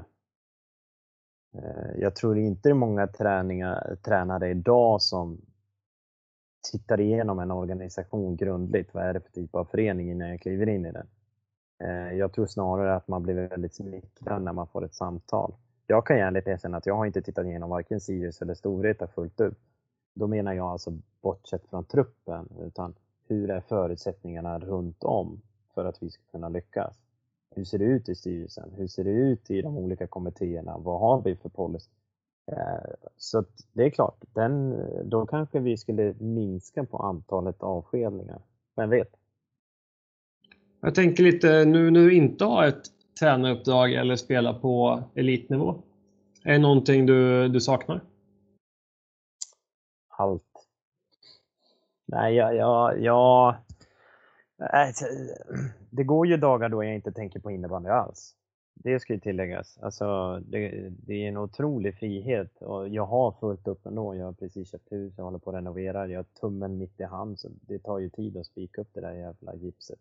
Eh, jag tror inte det är många träningar, tränare idag som tittar igenom en organisation grundligt. Vad är det för typ av förening innan jag kliver in i den? Eh, jag tror snarare att man blir väldigt smickrad när man får ett samtal. Jag kan ärligt erkänna att jag har inte tittat igenom varken Sirius eller Storvreta fullt ut. Då menar jag alltså bortsett från truppen, utan hur är förutsättningarna runt om för att vi ska kunna lyckas? Hur ser det ut i styrelsen? Hur ser det ut i de olika kommittéerna? Vad har vi för policy? Eh, så det är klart, den, då kanske vi skulle minska på antalet avskedningar. Vem vet? Jag tänker lite nu när du inte har ett tränaruppdrag eller spelar på elitnivå. Är det någonting du, du saknar? Allt. Nej, jag, jag, jag, det går ju dagar då jag inte tänker på innebandy alls. Det ska ju tilläggas. Alltså, det, det, är en otrolig frihet och jag har fullt upp ändå. Jag har precis köpt hus, jag håller på att renovera, jag har tummen mitt i hand så det tar ju tid att spika upp det där jävla gipset.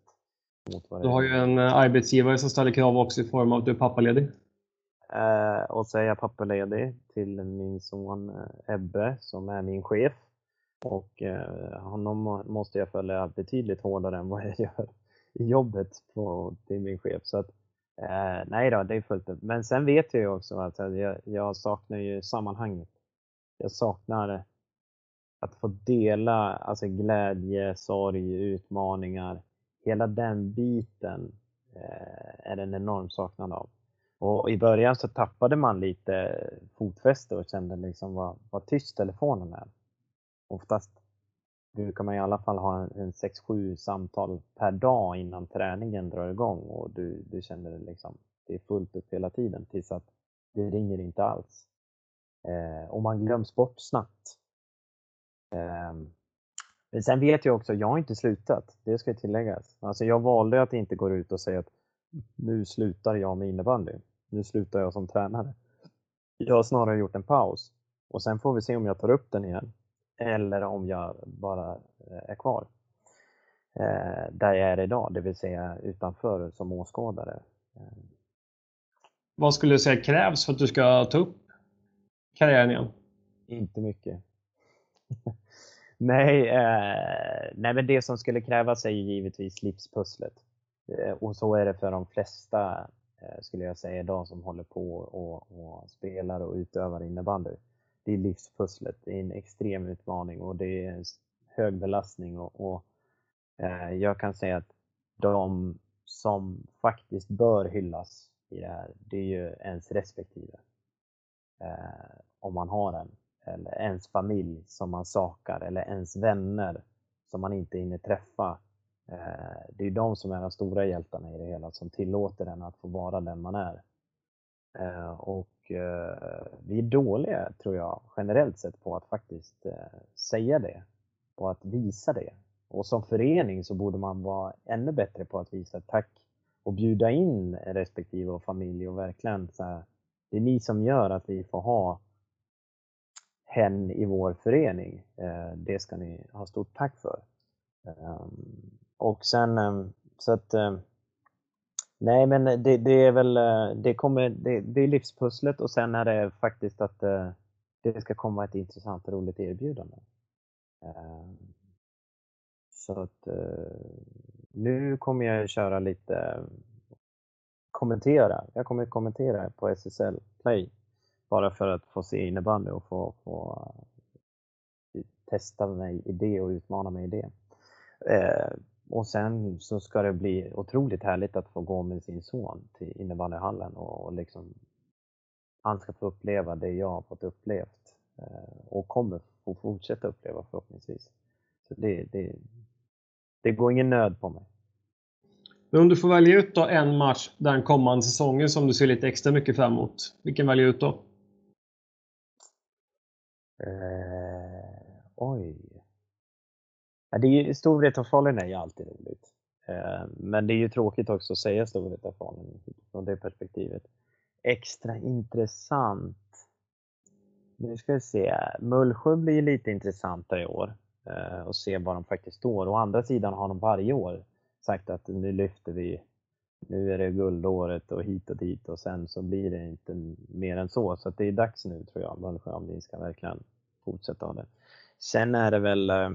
Du har ju en eh, arbetsgivare som ställer krav också i form av att du är pappaledig. Eh, och så är jag pappaledig till min son eh, Ebbe som är min chef. Och eh, honom måste jag följa betydligt hårdare än vad jag gör i jobbet på, till min chef. Så att, eh, nej då, det är fullt upp. Men sen vet jag ju också att jag, jag saknar ju sammanhanget. Jag saknar att få dela alltså glädje, sorg, utmaningar. Hela den biten eh, är en enorm saknad av. Och i början så tappade man lite fotfäste och kände liksom vad, vad tyst telefonen är oftast brukar man i alla fall ha en 6-7 samtal per dag innan träningen drar igång och du, du känner det liksom, det är fullt upp hela tiden tills att det ringer inte alls. Eh, och man glöms bort snabbt. Eh, men sen vet jag också, jag har inte slutat, det ska tilläggas. Alltså jag valde att inte gå ut och säga att nu slutar jag med innebandy. Nu slutar jag som tränare. Jag har snarare gjort en paus och sen får vi se om jag tar upp den igen eller om jag bara eh, är kvar eh, där jag är idag, det vill säga utanför som åskådare. Vad skulle du säga krävs för att du ska ta upp karriären igen? Inte mycket. nej, eh, nej, men det som skulle krävas är givetvis livspusslet. Eh, och så är det för de flesta, skulle jag säga, idag som håller på och, och spelar och utövar innebandy det är livspusslet. Det är en extrem utmaning och det är hög belastning och, och eh, jag kan säga att de som faktiskt bör hyllas i det här, det är ju ens respektive. Eh, om man har en. Eller ens familj som man sakar eller ens vänner som man inte hinner träffa. Eh, det är de som är de stora hjältarna i det hela, som tillåter en att få vara den man är. Eh, och Eh, vi är dåliga, tror jag, generellt sett på att faktiskt eh, säga det och att visa det. Och som förening så borde man vara ännu bättre på att visa tack och bjuda in respektive och familj och verkligen så här, det är ni som gör att vi får ha hen i vår förening. Eh, det ska ni ha stort tack för. Ehm, och sen ehm, så att ehm, Nej, men det, det, är väl eh, det, kommer, det, det, är livspusslet och sen är det faktiskt att eh, det ska komma ett intressant och roligt erbjudande. Eh, så att nu kommer jag köra lite kommentera. Jag kommer kommentera på SSL Play bara för att få se innebandy och få, få testa mig i det och utmana mig i det. Och sen så ska det bli otroligt härligt att få gå med sin son till innebandyhallen och, och liksom han ska få uppleva det jag har fått upplevt eh, och kommer få fortsätta uppleva förhoppningsvis. Så det, det, det går ingen nöd på mig. Men om du får välja ut då en match den kommande säsongen som du ser lite extra mycket fram emot, vilken väljer du ut då? Eh, oj. Det är ju, Storvreta-Falun är ju alltid roligt. Eh, men det är ju tråkigt också att säga Storvreta-Falun från det perspektivet. Extra intressant. Nu ska vi se. Mullsjö blir lite intressantare i år eh, och se var de faktiskt står. Å andra sidan har de varje år sagt att nu lyfter vi. Nu är det guldåret och hit och dit och sen så blir det inte mer än så. Så det är dags nu tror jag, Mullsjö, om ni ska verkligen fortsätta ha det. Sen är det väl eh,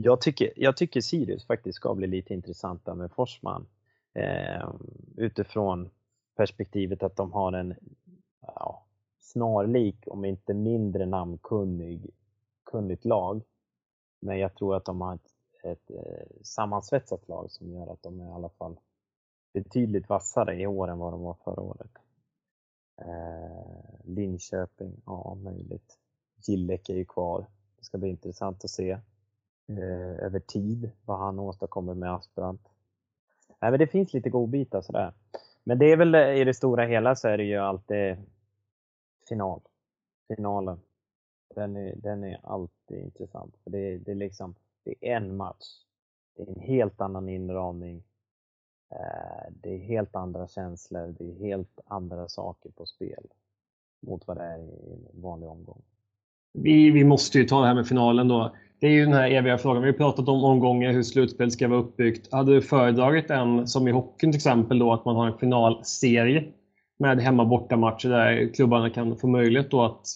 jag tycker, jag tycker Sirius faktiskt ska bli lite intressanta med Forsman. Eh, utifrån perspektivet att de har en ja, snarlik, om inte mindre namnkunnig, kunnigt lag. Men jag tror att de har ett, ett eh, sammansvetsat lag som gör att de är i alla fall betydligt vassare i år än vad de var förra året. Eh, Linköping, ja möjligt. Gillek är ju kvar. Det ska bli intressant att se eh, över tid vad han åstadkommer med aspirant. Nej, men det finns lite godbitar sådär. Men det är väl eh, i det stora hela så är det ju alltid final. Finalen. Den är, den är alltid intressant. För det, det, är liksom, det är en match. Det är en helt annan inramning. Eh, det är helt andra känslor. Det är helt andra saker på spel mot vad det är i en vanlig omgång. Vi, vi måste ju ta det här med finalen då. Det är ju den här eviga frågan. Vi har pratat om omgångar, hur slutspel ska vara uppbyggt. Hade du föredragit en, som i hockeyn till exempel, då, att man har en finalserie med hemma borta matcher där klubbarna kan få möjlighet då att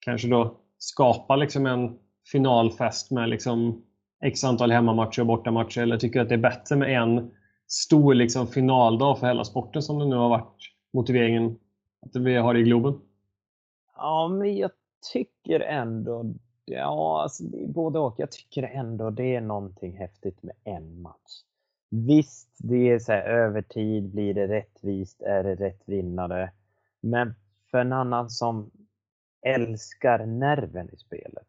kanske då skapa liksom en finalfest med liksom x antal hemmamatcher och bortamatcher? Eller tycker du att det är bättre med en stor liksom finaldag för hela sporten som det nu har varit motiveringen att vi har det i Globen? Ja, men jag tycker ändå, ja, alltså, både och. Jag tycker ändå det är någonting häftigt med en match. Visst, det är så här, över tid, blir det rättvist, är det rätt vinnare? Men för en annan som älskar nerven i spelet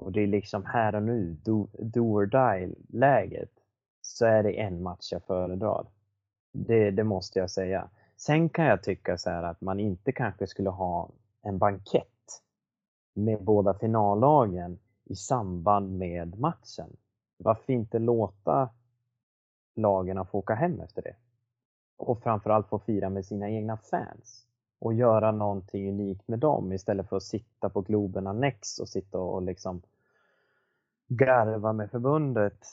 och det är liksom här och nu, do, do or die läget, så är det en match jag föredrar. Det, det måste jag säga. Sen kan jag tycka så att man inte kanske skulle ha en bankett med båda finallagen i samband med matchen. Varför inte låta lagen få åka hem efter det? Och framförallt få fira med sina egna fans och göra någonting unikt med dem istället för att sitta på Globen Annex och sitta och liksom garva med förbundet.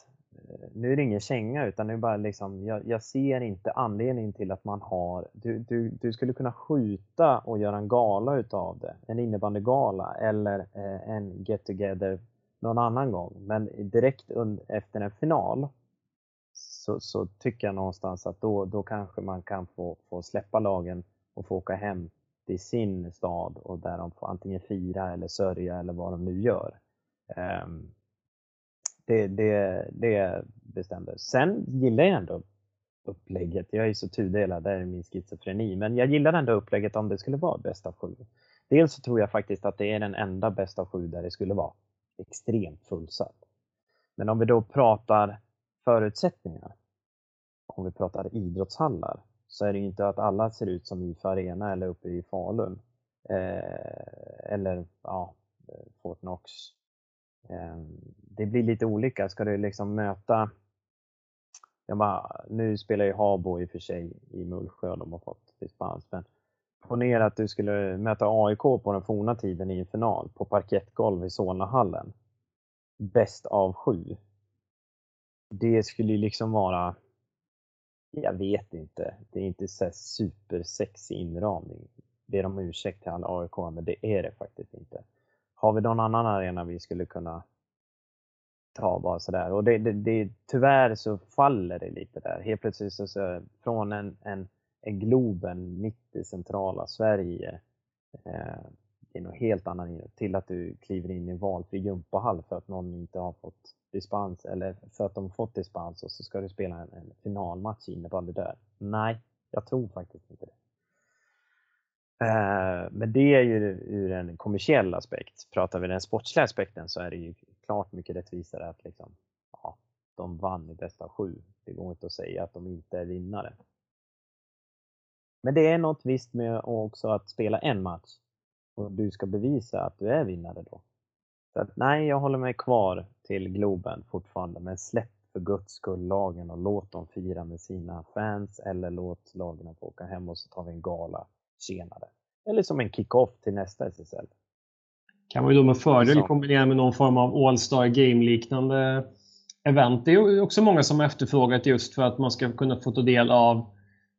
Eh, nu är det ingen känga utan det är bara liksom, jag, jag ser inte anledningen till att man har, du, du, du skulle kunna skjuta och göra en gala utav det, en innebandygala eller eh, en get together någon annan gång. Men direkt efter en final så, så, tycker jag någonstans att då, då kanske man kan få, få släppa lagen och få åka hem till sin stad och där de får antingen fira eller sörja eller vad de nu gör. Um, det, det, det bestämde. Sen gillar jag ändå upplägget. Jag är så tudelad, det är min schizofreni. Men jag gillar ändå upplägget om det skulle vara bäst av sju. Dels så tror jag faktiskt att det är den enda bäst av sju där det skulle vara extremt fullsatt. Men om vi då pratar förutsättningar, om vi pratar idrottshallar, så är det ju inte att alla ser ut som IFA Arena eller uppe i Falun. Eh, eller ja, eh, Fortnox Ehm, det blir lite olika. Ska du liksom möta jag bara, nu spelar ju Habo i och för sig i Mullsjö, de har fått dispens. Men ponera att du skulle möta AIK på den forna tiden i en final på parkettgolv i Solnahallen. Bäst av sju. Det skulle ju liksom vara, jag vet inte, det är inte så supersexig inramning. Ber om ursäkt till alla AIK, men det är det faktiskt inte. Har vi någon annan arena vi skulle kunna ta bara sådär? Och det, det, det, tyvärr så faller det lite där. Helt plötsligt så, så från en, en, en Globen mitt i centrala Sverige eh, i något helt annan till att du kliver in i en valfri gympahall för att någon inte har fått dispens eller för att de fått dispens och så ska du spela en, en finalmatch innebandy där. Nej, jag tror faktiskt inte det. Eh, men det är ju ur en kommersiell aspekt. Pratar vi den sportsliga aspekten så är det ju klart mycket rättvisare att liksom, ja, de vann i bästa sju. Det går inte att säga att de inte är vinnare. Men det är något visst med också att spela en match och du ska bevisa att du är vinnare då. Så att, nej, jag håller mig kvar till Globen fortfarande, men släpp för guds skull lagen och låt dem fira med sina fans eller låt lagen få åka hem och så tar vi en gala senare. Eller som en kick-off till nästa SSL. Kan man ju då med fördel kombinera med någon form av All-Star Game-liknande event. Det är också många som efterfrågat just för att man ska kunna få ta del av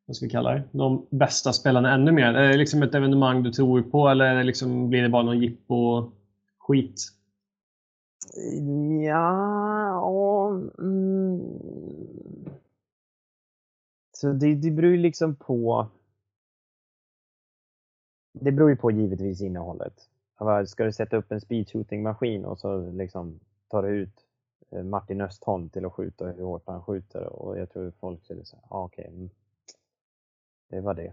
vad ska vi kalla det, de bästa spelarna ännu mer. Är det liksom ett evenemang du tror på eller liksom blir det bara någon jippo-skit? Ja, och, mm. Så det, det beror ju liksom på det beror ju på givetvis innehållet. Ska du sätta upp en speedshooting-maskin och så liksom tar du ut eh, Martin Östholm till att skjuta hur hårt han skjuter och jag tror folk skulle säga, ah, okej, okay, mm. det var det.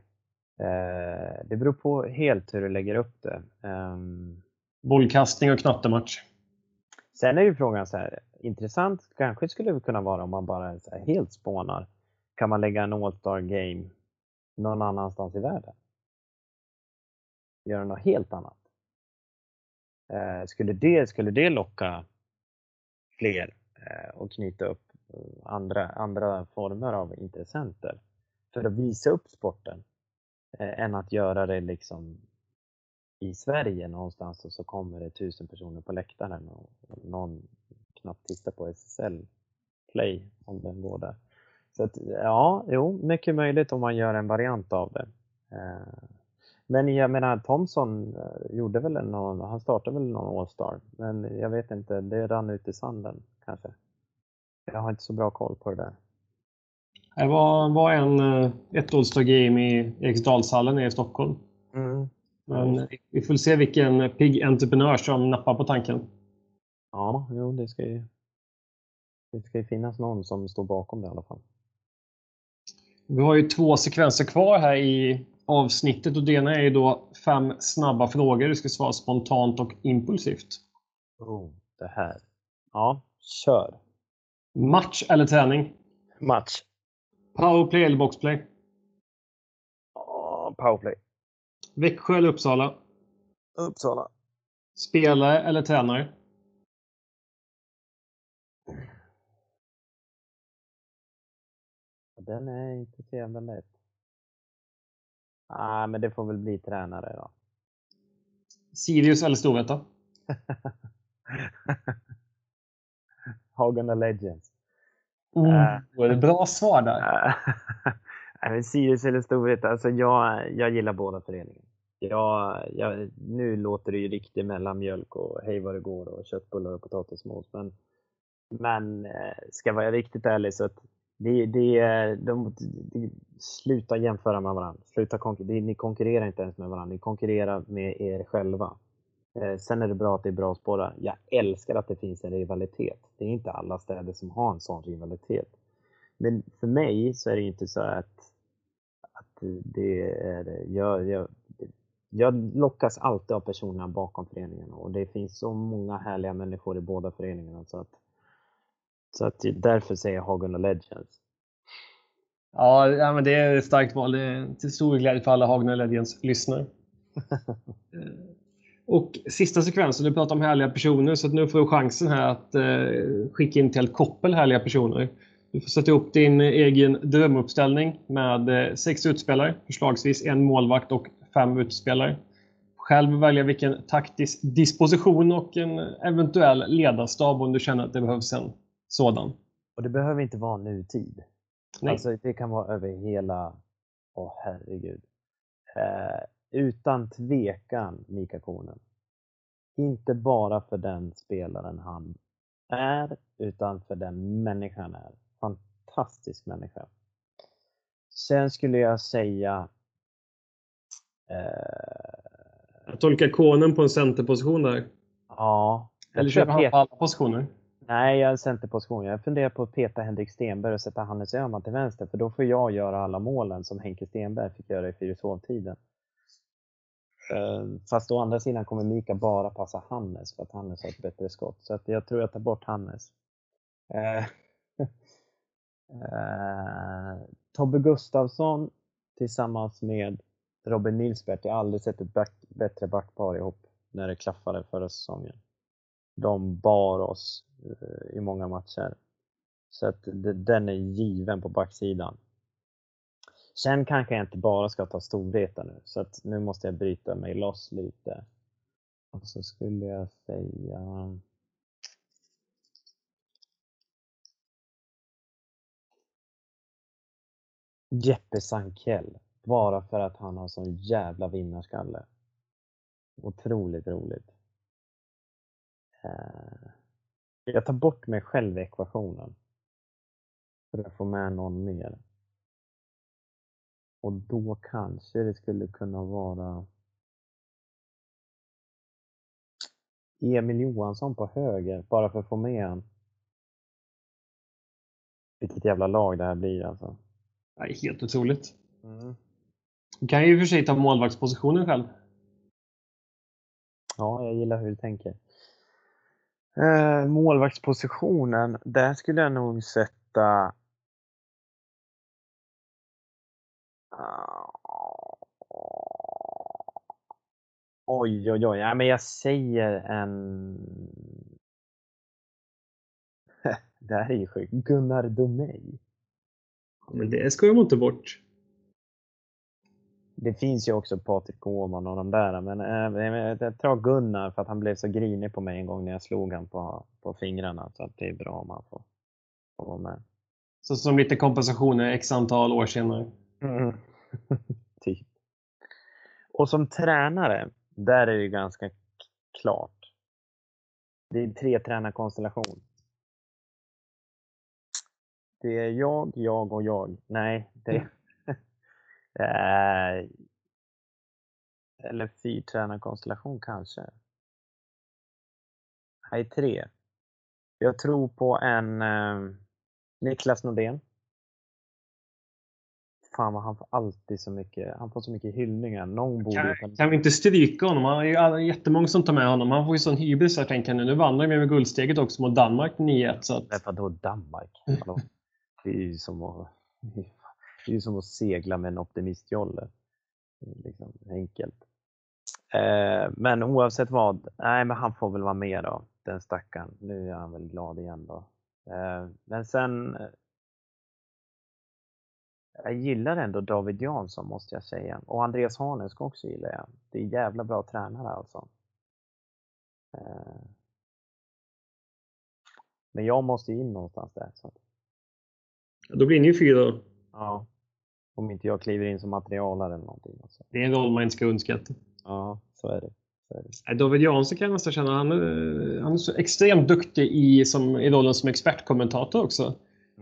Eh, det beror på helt hur du lägger upp det. Um, Bollkastning och knattematch. Sen är ju frågan så här, intressant kanske skulle det kunna vara om man bara så helt spånar. Kan man lägga en All-Star Game någon annanstans i världen? Göra något helt annat? Eh, skulle, det, skulle det locka fler eh, och knyta upp eh, andra, andra former av intressenter för att visa upp sporten eh, än att göra det liksom i Sverige någonstans och så kommer det tusen personer på läktaren och någon knappt tittar på SSL Play om den går där. Så att, ja, jo, mycket möjligt om man gör en variant av det. Eh, men jag menar, Thomson eh, gjorde väl någon, han startade väl någon All-Star, men jag vet inte, det rann ut i sanden kanske. Jag har inte så bra koll på det där. Det var, var en, eh, ett All-Star Game i Eriksdalshallen i Stockholm. Mm. Men vi får se vilken pigg entreprenör som nappar på tanken. Ja, jo, det ska ju det ska ju finnas någon som står bakom det i alla fall. Vi har ju två sekvenser kvar här i avsnittet och det ena är då fem snabba frågor. Du ska svara spontant och impulsivt. Oh, det här. Ja, kör. Match eller träning? Match. Powerplay eller boxplay? Oh, powerplay. Växjö eller Uppsala? Uppsala. Spelare eller tränare? Den är inte så jävla lätt. Ah, men det får väl bli tränare då. Sirius eller Storvreta? Hagunda Legends. Mm, uh, det bra svar där. Uh, Sirius eller Storvreta, alltså jag, jag gillar båda föreningarna. Jag, jag, nu låter det ju riktigt mellanmjölk och hej vad det går och köttbullar och potatismos. Men, men eh, ska jag vara riktigt ärlig så att det, det, de, de, sluta jämföra med varandra. Sluta konkurrera. Ni konkurrerar inte ens med varandra. Ni konkurrerar med er själva. Eh, sen är det bra att det är bra spårar. Jag älskar att det finns en rivalitet. Det är inte alla städer som har en sån rivalitet. Men för mig så är det inte så att, att det är... Jag, jag, jag lockas alltid av personerna bakom föreningen och det finns så många härliga människor i båda föreningarna så att så att därför säger jag Hagunda Legends. Ja, ja men det är ett starkt val. Det är till stor glädje för alla Hagunda Legends lyssnare. Eh, och sista sekvensen, du pratar om härliga personer, så att nu får du chansen här att eh, skicka in till ett koppel härliga personer. Du får sätta upp din egen drömuppställning med eh, sex utspelare, förslagsvis en målvakt och fem utspelare. Själv välja vilken taktisk disposition och en eventuell ledarstab om du känner att det behövs en sådan. Och det behöver inte vara nutid. Nej. Alltså, det kan vara över hela... Åh oh, herregud. Eh, utan tvekan Mika Konen. Inte bara för den spelaren han är, utan för den människan är. Fantastisk människa. Sen skulle jag säga... Eh, jag tolkar konen på en centerposition där. Ja. Eller kör han på alla positioner? Nej, jag är centerposition. Jag funderar på att peta Henrik Stenberg och sätta Hannes Öhman till vänster, för då får jag göra alla målen som Henke Stenberg fick göra i Fyrishovtiden. Ehm, fast å andra sidan kommer Mika bara passa Hannes för att Hannes har ett bättre skott. Så att jag tror jag tar bort Hannes. Eh, eh, Tobbe Gustafsson tillsammans med Robin Nilsberth. Jag har aldrig sett ett back, bättre backpar ihop när det klaffade förra säsongen. De bar oss eh, i många matcher. Så att den är given på backsidan. Sen kanske jag inte bara ska ta Storvreta nu, så att nu måste jag bryta mig loss lite. Och så skulle jag säga... Jeppe Sankell. Bara för att han har sån jävla vinnarskalle. Otroligt roligt. Eh, jag tar bort mig själv i ekvationen. För att få med någon mer. Och då kanske det skulle kunna vara Emil Johansson på höger, bara för att få med han. Vilket jävla lag det här blir alltså. Det är helt otroligt. Mm. Du kan ju i och för sig ta målvaktspositionen själv. Ja, jag gillar hur du tänker. Eh, målvaktspositionen, där skulle jag nog sätta ah, Oj, oj, oj. Ja, men jag säger en... det här är ju sjukt. Gunnar Domey. Men det ska jag inte bort. Det finns ju också Patrik Åhman och de där, men äh, jag tar Gunnar för att han blev så grinig på mig en gång när jag slog han på, på fingrarna. Så det är bra om han får, får vara med. Så som lite kompensation x antal år senare? Mm. typ. Och som tränare, där är det ganska klart. Det är tre tränarkonstellation. Det är jag, jag och jag. Nej, det är... eller fyrtränarkonstellation kanske. Nej, tre. Jag tror på en eh, Niklas Nordén fan vad han får alltid så mycket, han får så mycket hyllningar. Någon borde kan, kan vi inte stryka honom? Han är ju jättemånga som tar med honom. Han får ju sån hybris här tänker nu. Nu vann han med, med guldsteget också mot Danmark 9-1. Så att... Vadå Danmark? Hallå? Det är ju som att, det är ju som att segla med en optimistjolle. Liksom, enkelt. Eh, men oavsett vad, nej men han får väl vara med då, den stackaren. Nu är han väl glad igen då. Eh, men sen jag gillar ändå David Jansson måste jag säga. Och Andreas Hanesk också gillar jag. Det är jävla bra tränare alltså. Eh. Men jag måste in någonstans där. Så. Då blir ni ju fyra Ja. Om inte jag kliver in som materialare eller någonting. Alltså. Det är en roll man inte ska underskatta. Ja, så är det. Så är det. David Jansson kan jag nästan känna, han är, han är så extremt duktig i, som, i rollen som expertkommentator också.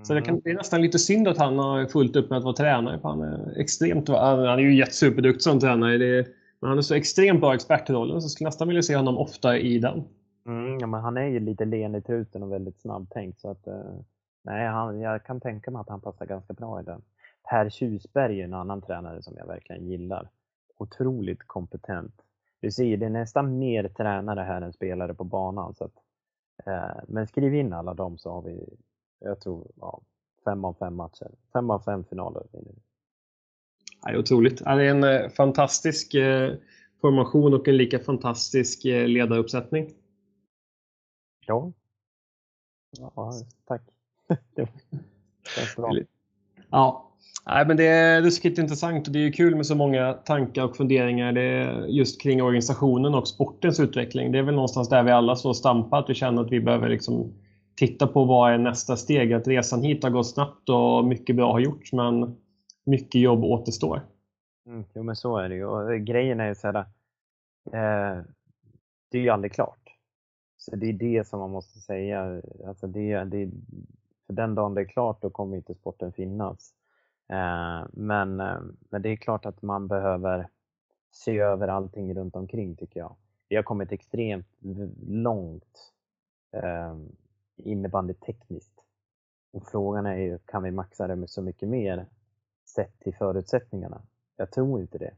Så det, kan, mm. det, är nästan lite synd att han har fullt upp med att vara tränare. För han är extremt han är ju jättesuperduktig som tränare. Det, men han är så extremt bra expert i rollen så jag skulle nästan vilja se honom ofta i den. Mm, ja, men han är ju lite len i truten och väldigt snabbtänkt. Så att, eh, nej, han, jag kan tänka mig att han passar ganska bra i den. Per Tjusberg är en annan tränare som jag verkligen gillar. Otroligt kompetent. Du ser, det är nästan mer tränare här än spelare på banan. Så att, eh, men skriv in alla dem så har vi jag tror ja, fem av fem matcher. Fem av fem finaler vinner det är otroligt. Det är en eh, fantastisk eh, formation och en lika fantastisk eh, ledaruppsättning. Ja. Ja, tack. det känns bra. Ja, Nej, men det är ruskigt intressant och det är kul med så många tankar och funderingar det just kring organisationen och sportens utveckling. Det är väl någonstans där vi alla står och stampar, att vi känner att vi behöver liksom titta på vad är nästa steg. Att resan hit har gått snabbt och mycket bra har gjorts men mycket jobb återstår. Mm, jo men så är det ju. Och grejen är ju så här, eh, det är ju aldrig klart. Så det är det som man måste säga. Alltså det, det, för den dagen det är klart då kommer inte sporten finnas. Eh, men, eh, men det är klart att man behöver se över allting runt omkring tycker jag. Vi har kommit extremt långt eh, innebandy tekniskt. Och frågan är ju, kan vi maxa det med så mycket mer sett till förutsättningarna? Jag tror inte det.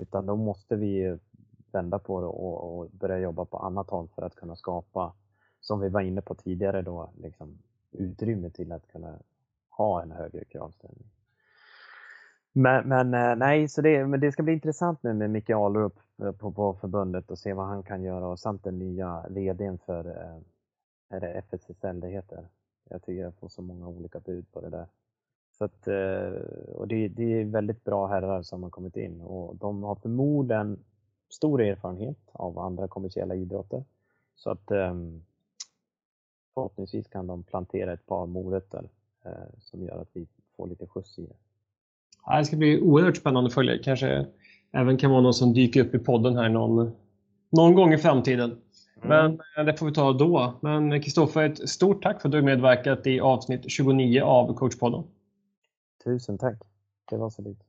Utan då måste vi vända på det och, och börja jobba på annat håll för att kunna skapa, som vi var inne på tidigare då, liksom, utrymme till att kunna ha en högre kravställning. Men, men eh, nej, så det, men det ska bli intressant nu med Micke Ahlrup eh, på, på förbundet och se vad han kan göra och samt den nya VDn för eh, är det FSSL det heter. Jag tycker jag får så många olika bud på det där. Så att, och det, det är väldigt bra herrar som har kommit in och de har förmodligen stor erfarenhet av andra kommersiella idrotter. Så att förhoppningsvis kan de plantera ett par morötter som gör att vi får lite skjuts i det. Ja, det ska bli oerhört spännande att följa. Kanske även kan vara någon som dyker upp i podden här någon, någon gång i framtiden. Mm. Men eh, det får vi ta då. Men Kristoffer, ett stort tack för att du medverkat i avsnitt 29 av coachpodden. Tusen tack. Det var så lite.